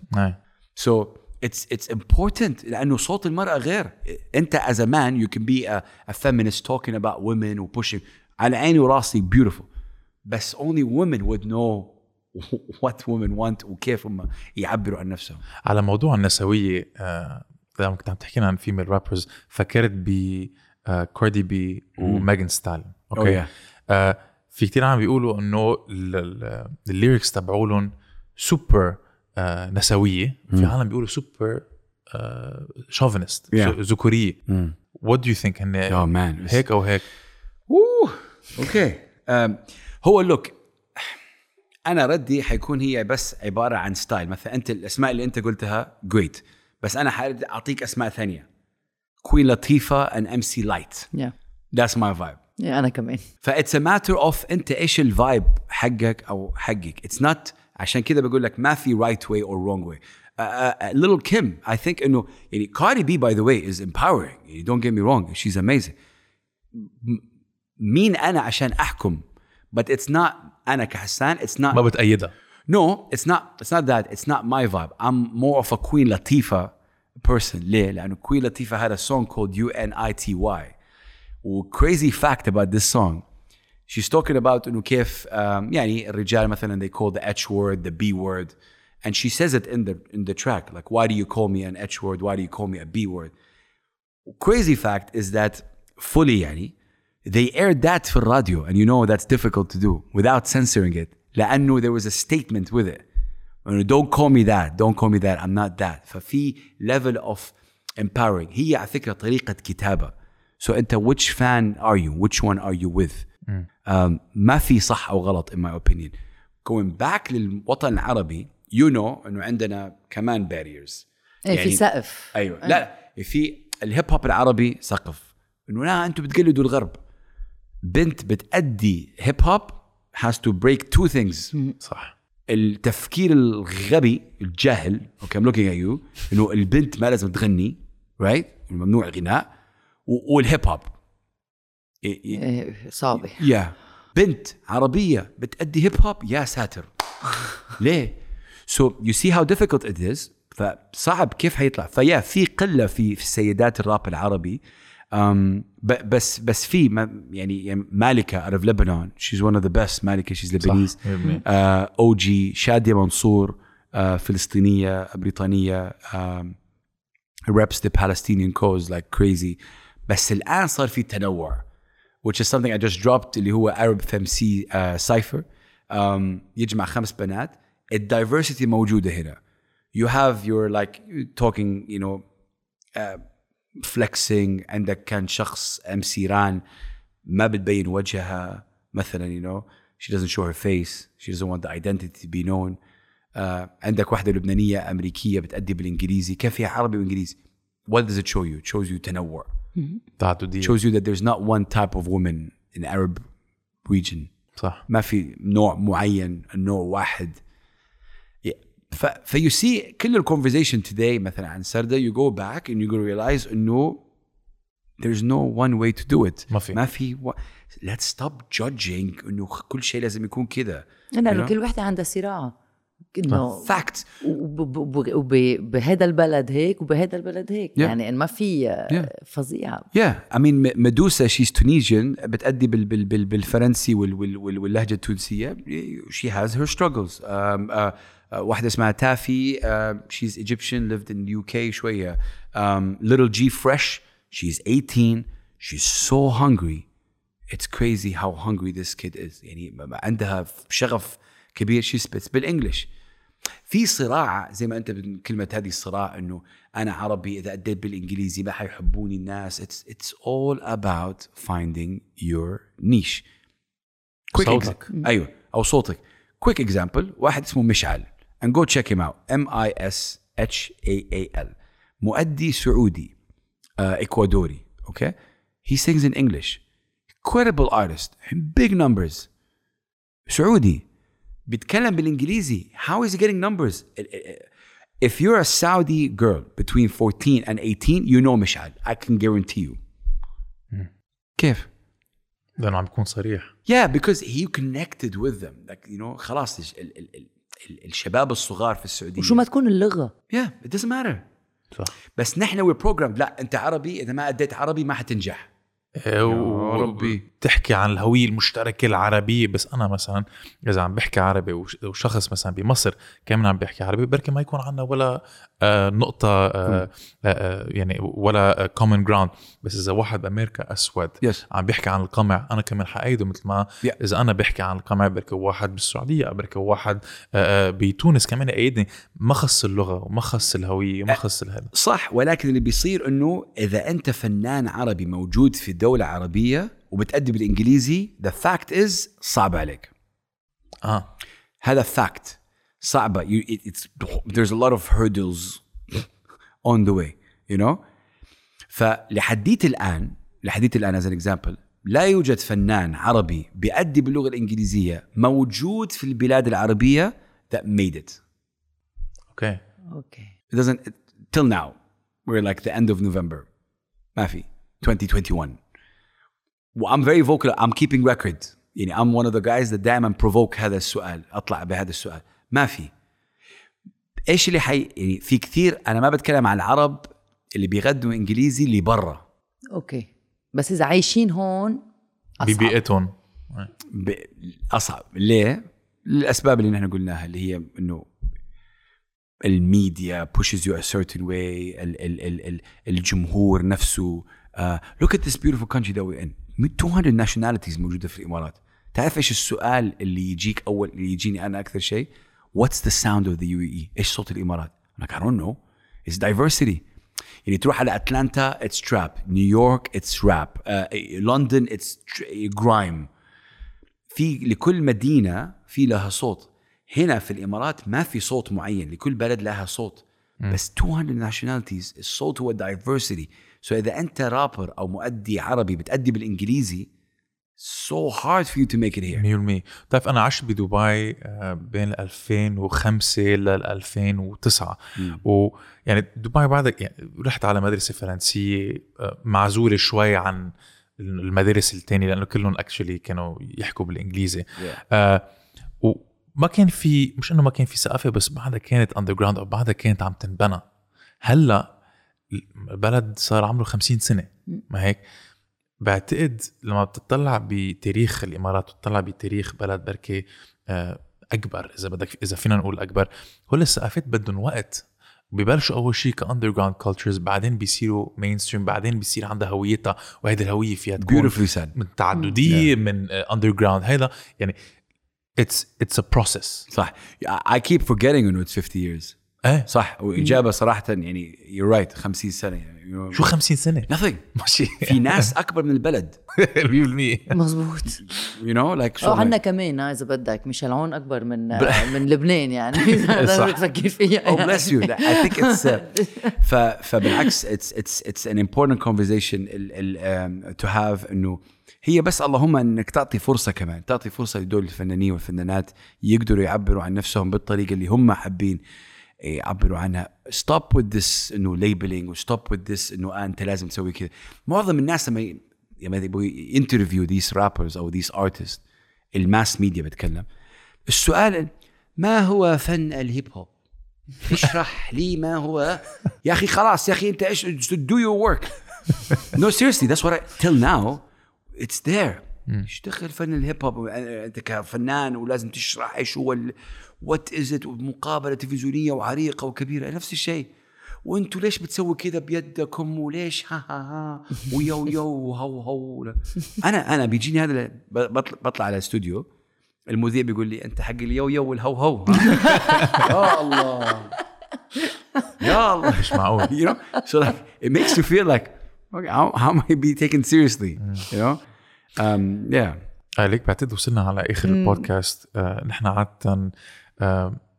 So it's it's important لأنه صوت المرأة غير. أنت as a man you can be a, a feminist talking about women و pushing. على عيني وراسي beautiful. بس only women would know what women want وكيف هم يعبروا عن نفسهم. على موضوع النسوية آه، لما كنت عم تحكينا عن فيميل رابرز فكرت ب آه، كاردي بي وميغان ستاليون. okay؟ Oh, yeah. آه، في كتير عم بيقولوا إنه ال- ال- ال lyrics تبعولهم سوبر آه، نسوية. في عالم بيقولوا super chauvinist Yeah. ذكورية. what do you think هن. هيك أو هيك؟ oh okay um، هو look أنا ردي حيكون هي بس عبارة عن style مثلا أنت الأسماء اللي أنت قلتها جريت بس أنا حاعطيك أسماء ثانية. كوين لطيفه and ام سي لايت that's my vibe أنا كمان ف it's a matter of انت إيش ال vibe حقك أو حقك it's not عشان كذا بقول لك ما في right way or wrong way ليتل كيم I think إنه يعني كاردي بي by the way is empowering يعني don't get me wrong she's amazing م- مين أنا عشان أحكم but it's not أنا كحسان it's not ما بتأيدها No, it's not. It's not that. It's not my vibe. I'm more of a Queen Latifah person. ليه؟ لأنه Queen Latifah had a song called U-N-I-T-Y. crazy fact about this song. She's talking about إنه كيف um, يعني الرجال مثلا they call the H word, the B word. And she says it in the in the track. Like, why do you call me an H word? Why do you call me a B word? crazy fact is that fully يعني they aired that في الراديو and you know that's difficult to do without censoring it لأنه there was a statement with it إنه don't call me that don't call me that I'm not that ففي level of empowering هي على فكرة طريقة كتابة So أنت which fan are you? Which one are you with? um, ما في صح أو غلط in my opinion. Going back للوطن العربي you know إنه عندنا كمان barriers. إيه في سقف. أيوه. لا في الهيب هوب العربي سقف. إنه لا أنتم بتقلدوا الغرب. بنت بتأدي هيب هوب has to break two things. صح. التفكير الغبي الجاهل okay I'm looking at you. إنه البنت ما لازم تغني right right? ممنوع الغناء و- وال hip hop صعبه يا بنت عربية بتأدي hip hop يا ساتر. ليه؟ So you see how difficult it is فصعب كيف حيطلع فيا في قلة في في السيدات الراب العربي. um, بس بس في يعني, يعني مالكة out of Lebanon. She's one of the best مالكة she's Lebanese. uh, OG شادية منصور uh, فلسطينية بريطانية. um, reps the Palestinian cause like crazy. بس الآن صار في تنوع which is something I just dropped اللي هو Arab FMC uh, Cypher um, يجمع خمس بنات الدايفرسيتي موجودة هنا you have your like talking you know uh, flexing عندك كان شخص MC Ran ما بتبين وجهها مثلا you know she doesn't show her face she doesn't want the identity to be known آه عندك واحدة لبنانية أمريكية بتأدي بالإنجليزي كيف فيها عربي وإنجليزي what does it show you it shows you تنوع تعدديه shows you that there's not one type of woman in Arab region صح ما في نوع معين النوع واحد ف ف you see كل الكونفرزيشن today مثلا عن سردة you go back and you go realize انه there's no one way to do it ما في. ما في و... let's stop judging انه كل شيء لازم يكون كذا لانه You know? كل وحده عندها صراع إنه fact وبهذا البلد هيك وبهذا البلد هيك. Yeah. يعني إن ما في فظيعه yeah I mean مدوسا she's Tunisian بتأدي بال بال بال بالفرنسي وال وال وال واللهجة التونسية. she has her struggles واحدة اسمها تافي. she's Egyptian lived in UK شوية. Little G fresh she's 18 she's so hungry it's crazy how hungry this kid is يعني عندها شغف. كبير she spits. بال English في صراع زي ما أنت كلمة هذه الصراع إنه أنا عربي إذا أديت بالإنجليزي ما حيحبوني الناس. it's it's all about finding your niche صوتك. أيوه. أو صوتك. quick example واحد اسمه مشعل. and go check him out M A S H A E L مؤدي سعودي. آه، إكوادوري. أوكي he sings in English incredible artist. Big numbers. سعودي. بيتكلم بالانجليزي how is he getting numbers if you're a Saudi girl between 14 and 18 you know مشعل I can guarantee you كيف لأنه عم بيكون صريح yeah because he connected with them like you know خلاص ال ال ال ال الشباب الصغار في السعوديه وشو ما تكون اللغة yeah it doesn't matter صح بس نحن we're programmed لا انت عربي اذا ما اديت عربي ما حتنجح إيه، و- ربي. تحكي عن الهوية المشتركة العربية بس أنا مثلا إذا عم بحكي عربي وش- وشخص مثلا بمصر كمان عم بيحكي عربي بركي ما يكون عندنا ولا آه، نقطة آه، آه، يعني ولا common ground بس إذا واحد بأمريكا أسود Yes. عم بيحكي عن القمع أنا كمان حأيده مثل ما Yeah. إذا أنا بحكي عن القمع بركي واحد بالسعودية بركي واحد آه، آه، بتونس كمان يأيدني ما خص اللغة وما خص الهوية وما خص هذا صح ولكن اللي بيصير إنه إذا أنت فنان عربي موجود في دوله عربيه وبتأدي بالإنجليزي the fact is صعب عليك. آه. هذا fact. صعبه you, it, it's there's a lot of hurdles on the way you know? فلحديت الآن لحديت الآن as an example لا يوجد فنان عربي بيأدي باللغة الإنجليزية موجود في البلاد العربية that made it. أوكي. أوكي. It doesn't till now. We're like the end of November. ما في. 2021 و I'm very vocal I'm keeping record يعني I'm one of the guys that دائما provoke هذا السؤال أطلع بهذا السؤال. ما في. إيش اللي حي يعني في كثير أنا ما بتكلم عن العرب اللي بيغدوا إنجليزي اللي برا. أوكي. بس إذا عايشين هون أصعب. ببيئتهم. ب... أصعب. ليه؟ للأسباب اللي نحن قلناها اللي هي إنه ال media pushes you a certain way ال ال ال ال الجمهور نفسه uh, look at this beautiful country that we're in. 200 nationalities موجودة في الإمارات. تعرف إيش السؤال اللي يجيك أول اللي يجيني أنا أكثر شيء؟ What's the sound of the UAE إيش صوت الإمارات؟ I'm like I don't know. It's diversity. يعني تروح على أتلانتا it's trap. نيويورك rap. uh, لندن tr- grime. في لكل مدينة في لها صوت. هنا في الإمارات ما في صوت معين. لكل بلد لها صوت. بس 200 nationalities الصوت هو diversity. So إذا أنت رابر أو مؤدي عربي بتأدي بالإنجليزي so hard for you to make it here. 100% بتعرف أنا عشت بدبي آه، بين 2005 لل 2009 ويعني دبي بعدك يعني رحت على مدرسة فرنسية آه، معزولة شوي عن المدارس الثانية لأنه كلهم اكشلي كانوا يحكوا بالإنجليزي. آه وما كان في مش إنه ما كان في ثقافة بس بعدها كانت underground أو بعدها كانت عم تنبنى. هلأ البلد صار عمره 50 سنة ما هيك؟ بعتقد لما بتطلع بتاريخ الإمارات بتطلع بتاريخ بلد بركي آه، أكبر إذا بدك إذا فينا نقول أكبر. هول الثقافات بدهم وقت ببلشوا أول شيء ك underground cultures بعدين بيصيروا mainstream بعدين بيصير عندها هويتها وهيدي الهوية فيها تكون من تعددية من underground هيدا يعني it's it's a process صح. I I keep forgetting انه it's 50 years. إيه؟ صح. وإجابة صراحة يعني you're right 50 سنة يعني. شو 50 سنة؟ Nothing. ماشي. في ناس أكبر من البلد. 100% مزبوط you know like آه so عنا كمان آه، إذا بدك. ميشيل عون أكبر من من لبنان يعني. صح. تفكر فيها. Bless you. I think it's uh, ف فبالعكس it's it's it's an important conversation ال, ال, um, to have إنه هي بس اللهم إنك تعطي فرصة كمان. تعطي فرصة لدول الفنانين والفنانات يقدروا يعبروا عن نفسهم بالطريقة اللي هم حابين. يعبروا عنها. Stop with this إنه labeling و stop with this إنه آه أنت لازم تسوي كذا معظم الناس لما ي- لما يبغوا interview these rappers أو these artists ال mass media بتكلم. السؤال ما هو فن الهيب هوب؟ اشرح لي ما هو. يا أخي خلاص يا أخي أنت إيش do your work. No seriously that's what I till now it's there. اشتغل فن الهيب هوب؟ أنت كفنان ولازم تشرح إيش هو what is it مقابلة تلفزيونية وعريقة وكبيرة. نفس الشيء. وانتوا ليش بتسوي كذا بيدكم وليش؟ ها ها ها. و yo yo و ho ho. أنا أنا بيجيني هذا بطلع, بطلع على الاستوديو المذيع بيقول لي أنت حق ال yo yo وال ho ho؟ يا الله. يا الله. مش معقول. You know? So like it makes you feel like okay, how, how am I be taken seriously? You know? Um yeah. ليك بعتقد وصلنا على آخر البودكاست. آه نحن عادة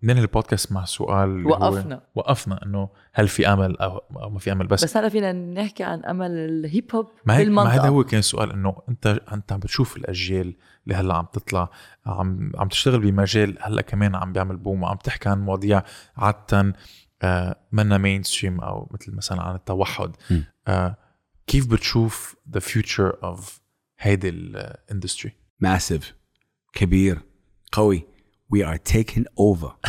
ننهي البودكاست مع سؤال وقفنا. وقفنا إنه هل في أمل أو, أو ما في أمل؟ بس, بس هلا فينا نحكي عن أمل الهيب هوب ما هيك ما هذا بالمنطقة هو كان السؤال إنه انت أنت عم بتشوف الأجيال اللي هلأ عم تطلع عم عم تشتغل بمجال هلأ كمان عم بيعمل بوم وعم تحكي عن مواضيع عاده آه منا مين ستريم أو مثل مثلا عن التوحد. آه كيف بتشوف ذا فيوتشر اوف هيدي الاندستري massive كبير قوي. We are taken over.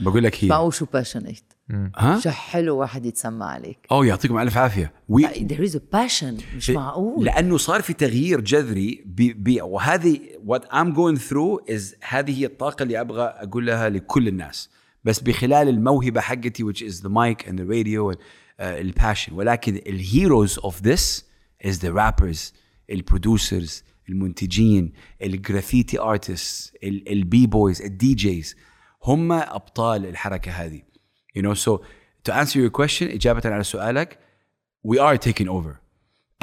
بقول لك هي. معقول شو باشنيت ها؟ شو حلو واحد يتسمى عليك. أوه يعطيكم ألف عافية. We there is a passion مش معقول. لأنه صار في تغيير جذري بي بي وهذه what I'm going through is هذه هي الطاقة اللي أبغى اقولها لكل الناس. بس بخلال الموهبة حقتي which is the mic and the radio and uh, ال passion ولكن ال heroes of this is the rappers ال producers المنتجين ال graffiti artists ال b-boys ال DJs هم أبطال الحركة هذه. You know so to answer your question إجابة على سؤالك we are taking over.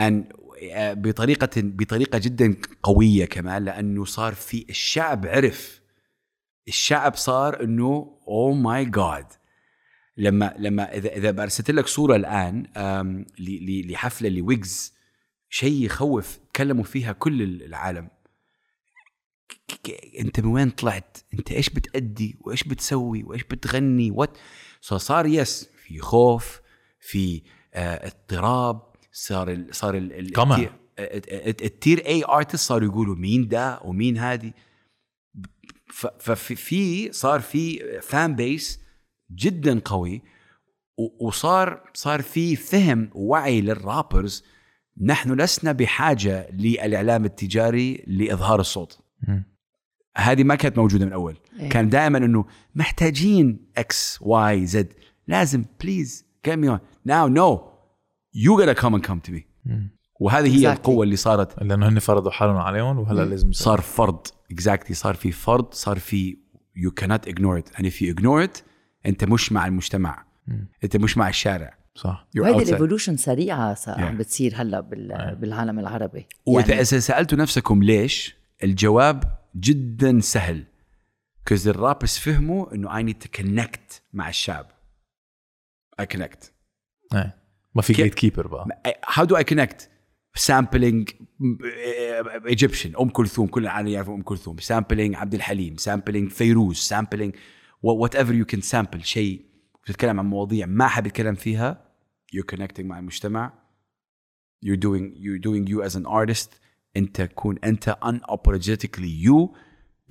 And آه، بطريقة بطريقة جدا قوية كمان لأنه صار في الشعب عرف. الشعب صار إنه oh my god لما لما إذا إذا برسلت لك صورة الآن لحفلة لويجز شيء يخوف تكلموا فيها كل العالم انت من وين طلعت؟ انت إيش بتأدي؟ وإيش بتسوي؟ وإيش بتغني؟ what صار yes في خوف في آه اضطراب صار ال صار ال- ال- قمع. التير- الت- الت- التير A artist صاروا يقولوا مين ده ومين هذه ففي في صار في fan base جدا قوي و- وصار صار في فهم ووعي لل rappers نحن لسنا بحاجة للإعلام التجاري لإظهار الصوت. هذه ما كانت موجودة من أول. إيه. كان دائما إنه محتاجين X Y Z لازم please get me on. Now no. You gotta come and come to me. وهذه هي Exactly. القوة اللي صارت. لأنه هن فرضوا حالهم عليهم وهلا لازم. صار فرض. exactly صار في فرض صار في you cannot ignore it. And if you ignore it أنت مش مع المجتمع. أنت مش مع الشارع. صح. وهيدي. ال evolution سريعة صار عم Yeah. بتصير هلأ بال- بالعالم العربي. وإذا يعني إذا سألتوا نفسكم ليش الجواب جدا سهل. كز الرابس فهموا إنه I need to connect مع الشعب. I connect. إيه. ما في جيت كيبر بقى. how do I connect? Sampling Egyptian أم كلثوم كل العالم يعرفوا أم كلثوم. Sampling عبد الحليم sampling فيروز sampling whatever you can sample. شيء بتتكلم عن مواضيع ما حد يتكلم فيها. You're connecting مع المجتمع. You're doing you're doing you as an artist. أنت تكون أنت unapologetically you.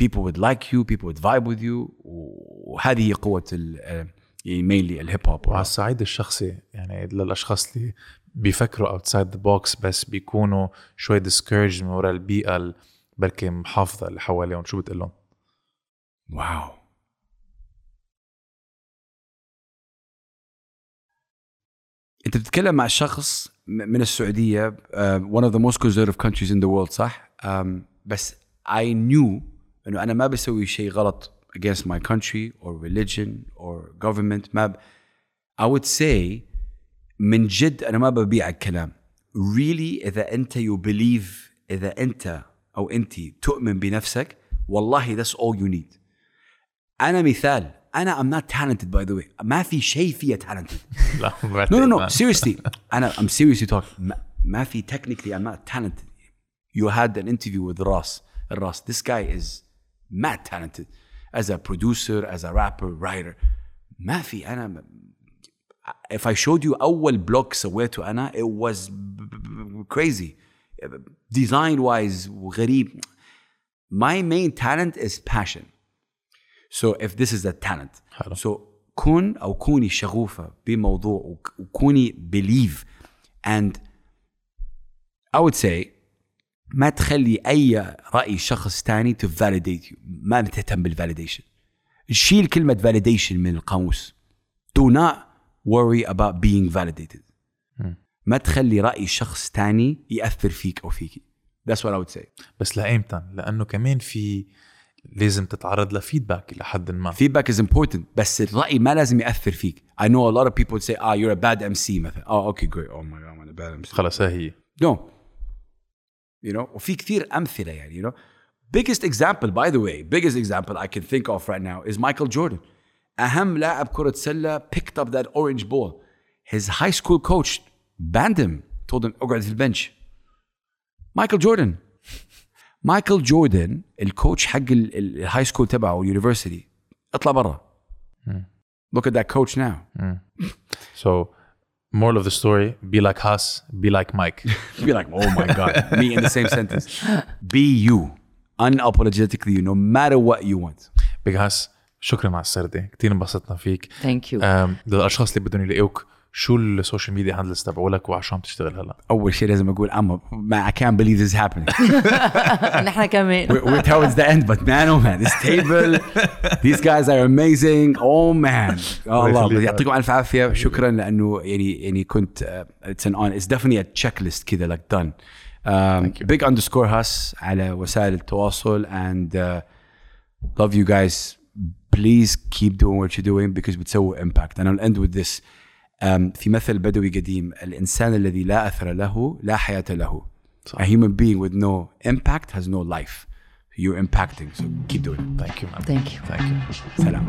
People would like you. People would vibe with you. وهذه هي قوة ال آه، mainly ال hip hop وعلى الصعيد الشخصي يعني للأشخاص اللي بيفكروا outside the box بس بيكونوا شوي discouraged من وراء البيئة ال- بركي محافظة اللي حواليهم. شو بتقول لهم؟ wow انت بتتكلم مع شخص من السعوديه uh, one of the most conservative countries in the world صح؟ Um, بس I knew انه أنا ما بسوي شيء غلط against my country or religion or government ما ب... I would say من جد أنا ما ببيع الكلام really اذا انت you believe اذا انت أو انت تؤمن بنفسك والله that's all you need أنا مثال أنا I'm not talented by the way ما في شيء فيا talented لا no no no seriously أنا I'm seriously talking ما, ما في technically I'm not talented you had an interview with Ross Ross this guy is mad talented as a producer as a rapper writer ما في أنا if I showed you اول بلوك سويته أنا it was b- b- b- crazy design wise وغريب my main talent is passion if this is a talent حلو. so كن أو كوني شغوفة بموضوع وك- وكوني believe and I would say ما تخلي أي رأي شخص تاني to validate you. ما تهتم بالvalidation. شيل كلمة validation من القاموس. Do not worry about being validated. ما تخلي رأي شخص تاني يأثر فيك أو فيكي. That's what I would say. بس لأيمتى؟ لأنه كمان في لازم تتعرض لفيدباك إلى حد ما feedback is important بس الرأي ما لازم يأثر فيك I know a lot of people say ah you're a bad MC مثلا oh okay great oh my god I'm a bad MC خلص ها هي no you know وفي كثير أمثلة يعني you know biggest example by the way biggest example I can think of right now is Michael Jordan أهم لاعب كرة سلة picked up that orange ball his high school coach banned him told him اقعد في ال bench مايكل جوردن مايكل جوردن ال coach حق ال- ال- ال high school تبعه ال university اطلع برا look at that coach now So moral of the story be like Haas be like Mike be like oh my god me in the same sentence be you unapologetically you no matter what you want بيج هاس شكرا مع السردة كتير انبسطنا فيك thank you أم، للاشخاص اللي بدهم يلاقوك شو ال social media handles تبعولك وعلى شو عم تشتغل هلا اول شيء لازم أقول a, man, I can't believe this is happening نحن كمان we're, towards the end but man oh man this table these guys are amazing oh man oh الله. يعطيكم الف عافيه شكرا لأنه يعني يعني كنت uh, it's an on it's definitely a checklist كذا like done um, big underscore us على وسائل التواصل and uh, love you guys please keep doing what you're doing because بتسووا impact and I'll end with this um, في مثل بدوي قديم الإنسان الذي لا أثر له لا حياة له. صح. a human being with no impact has no life. You're impacting so keep doing it. ثانك يو ثانك يو ثانك يو سلام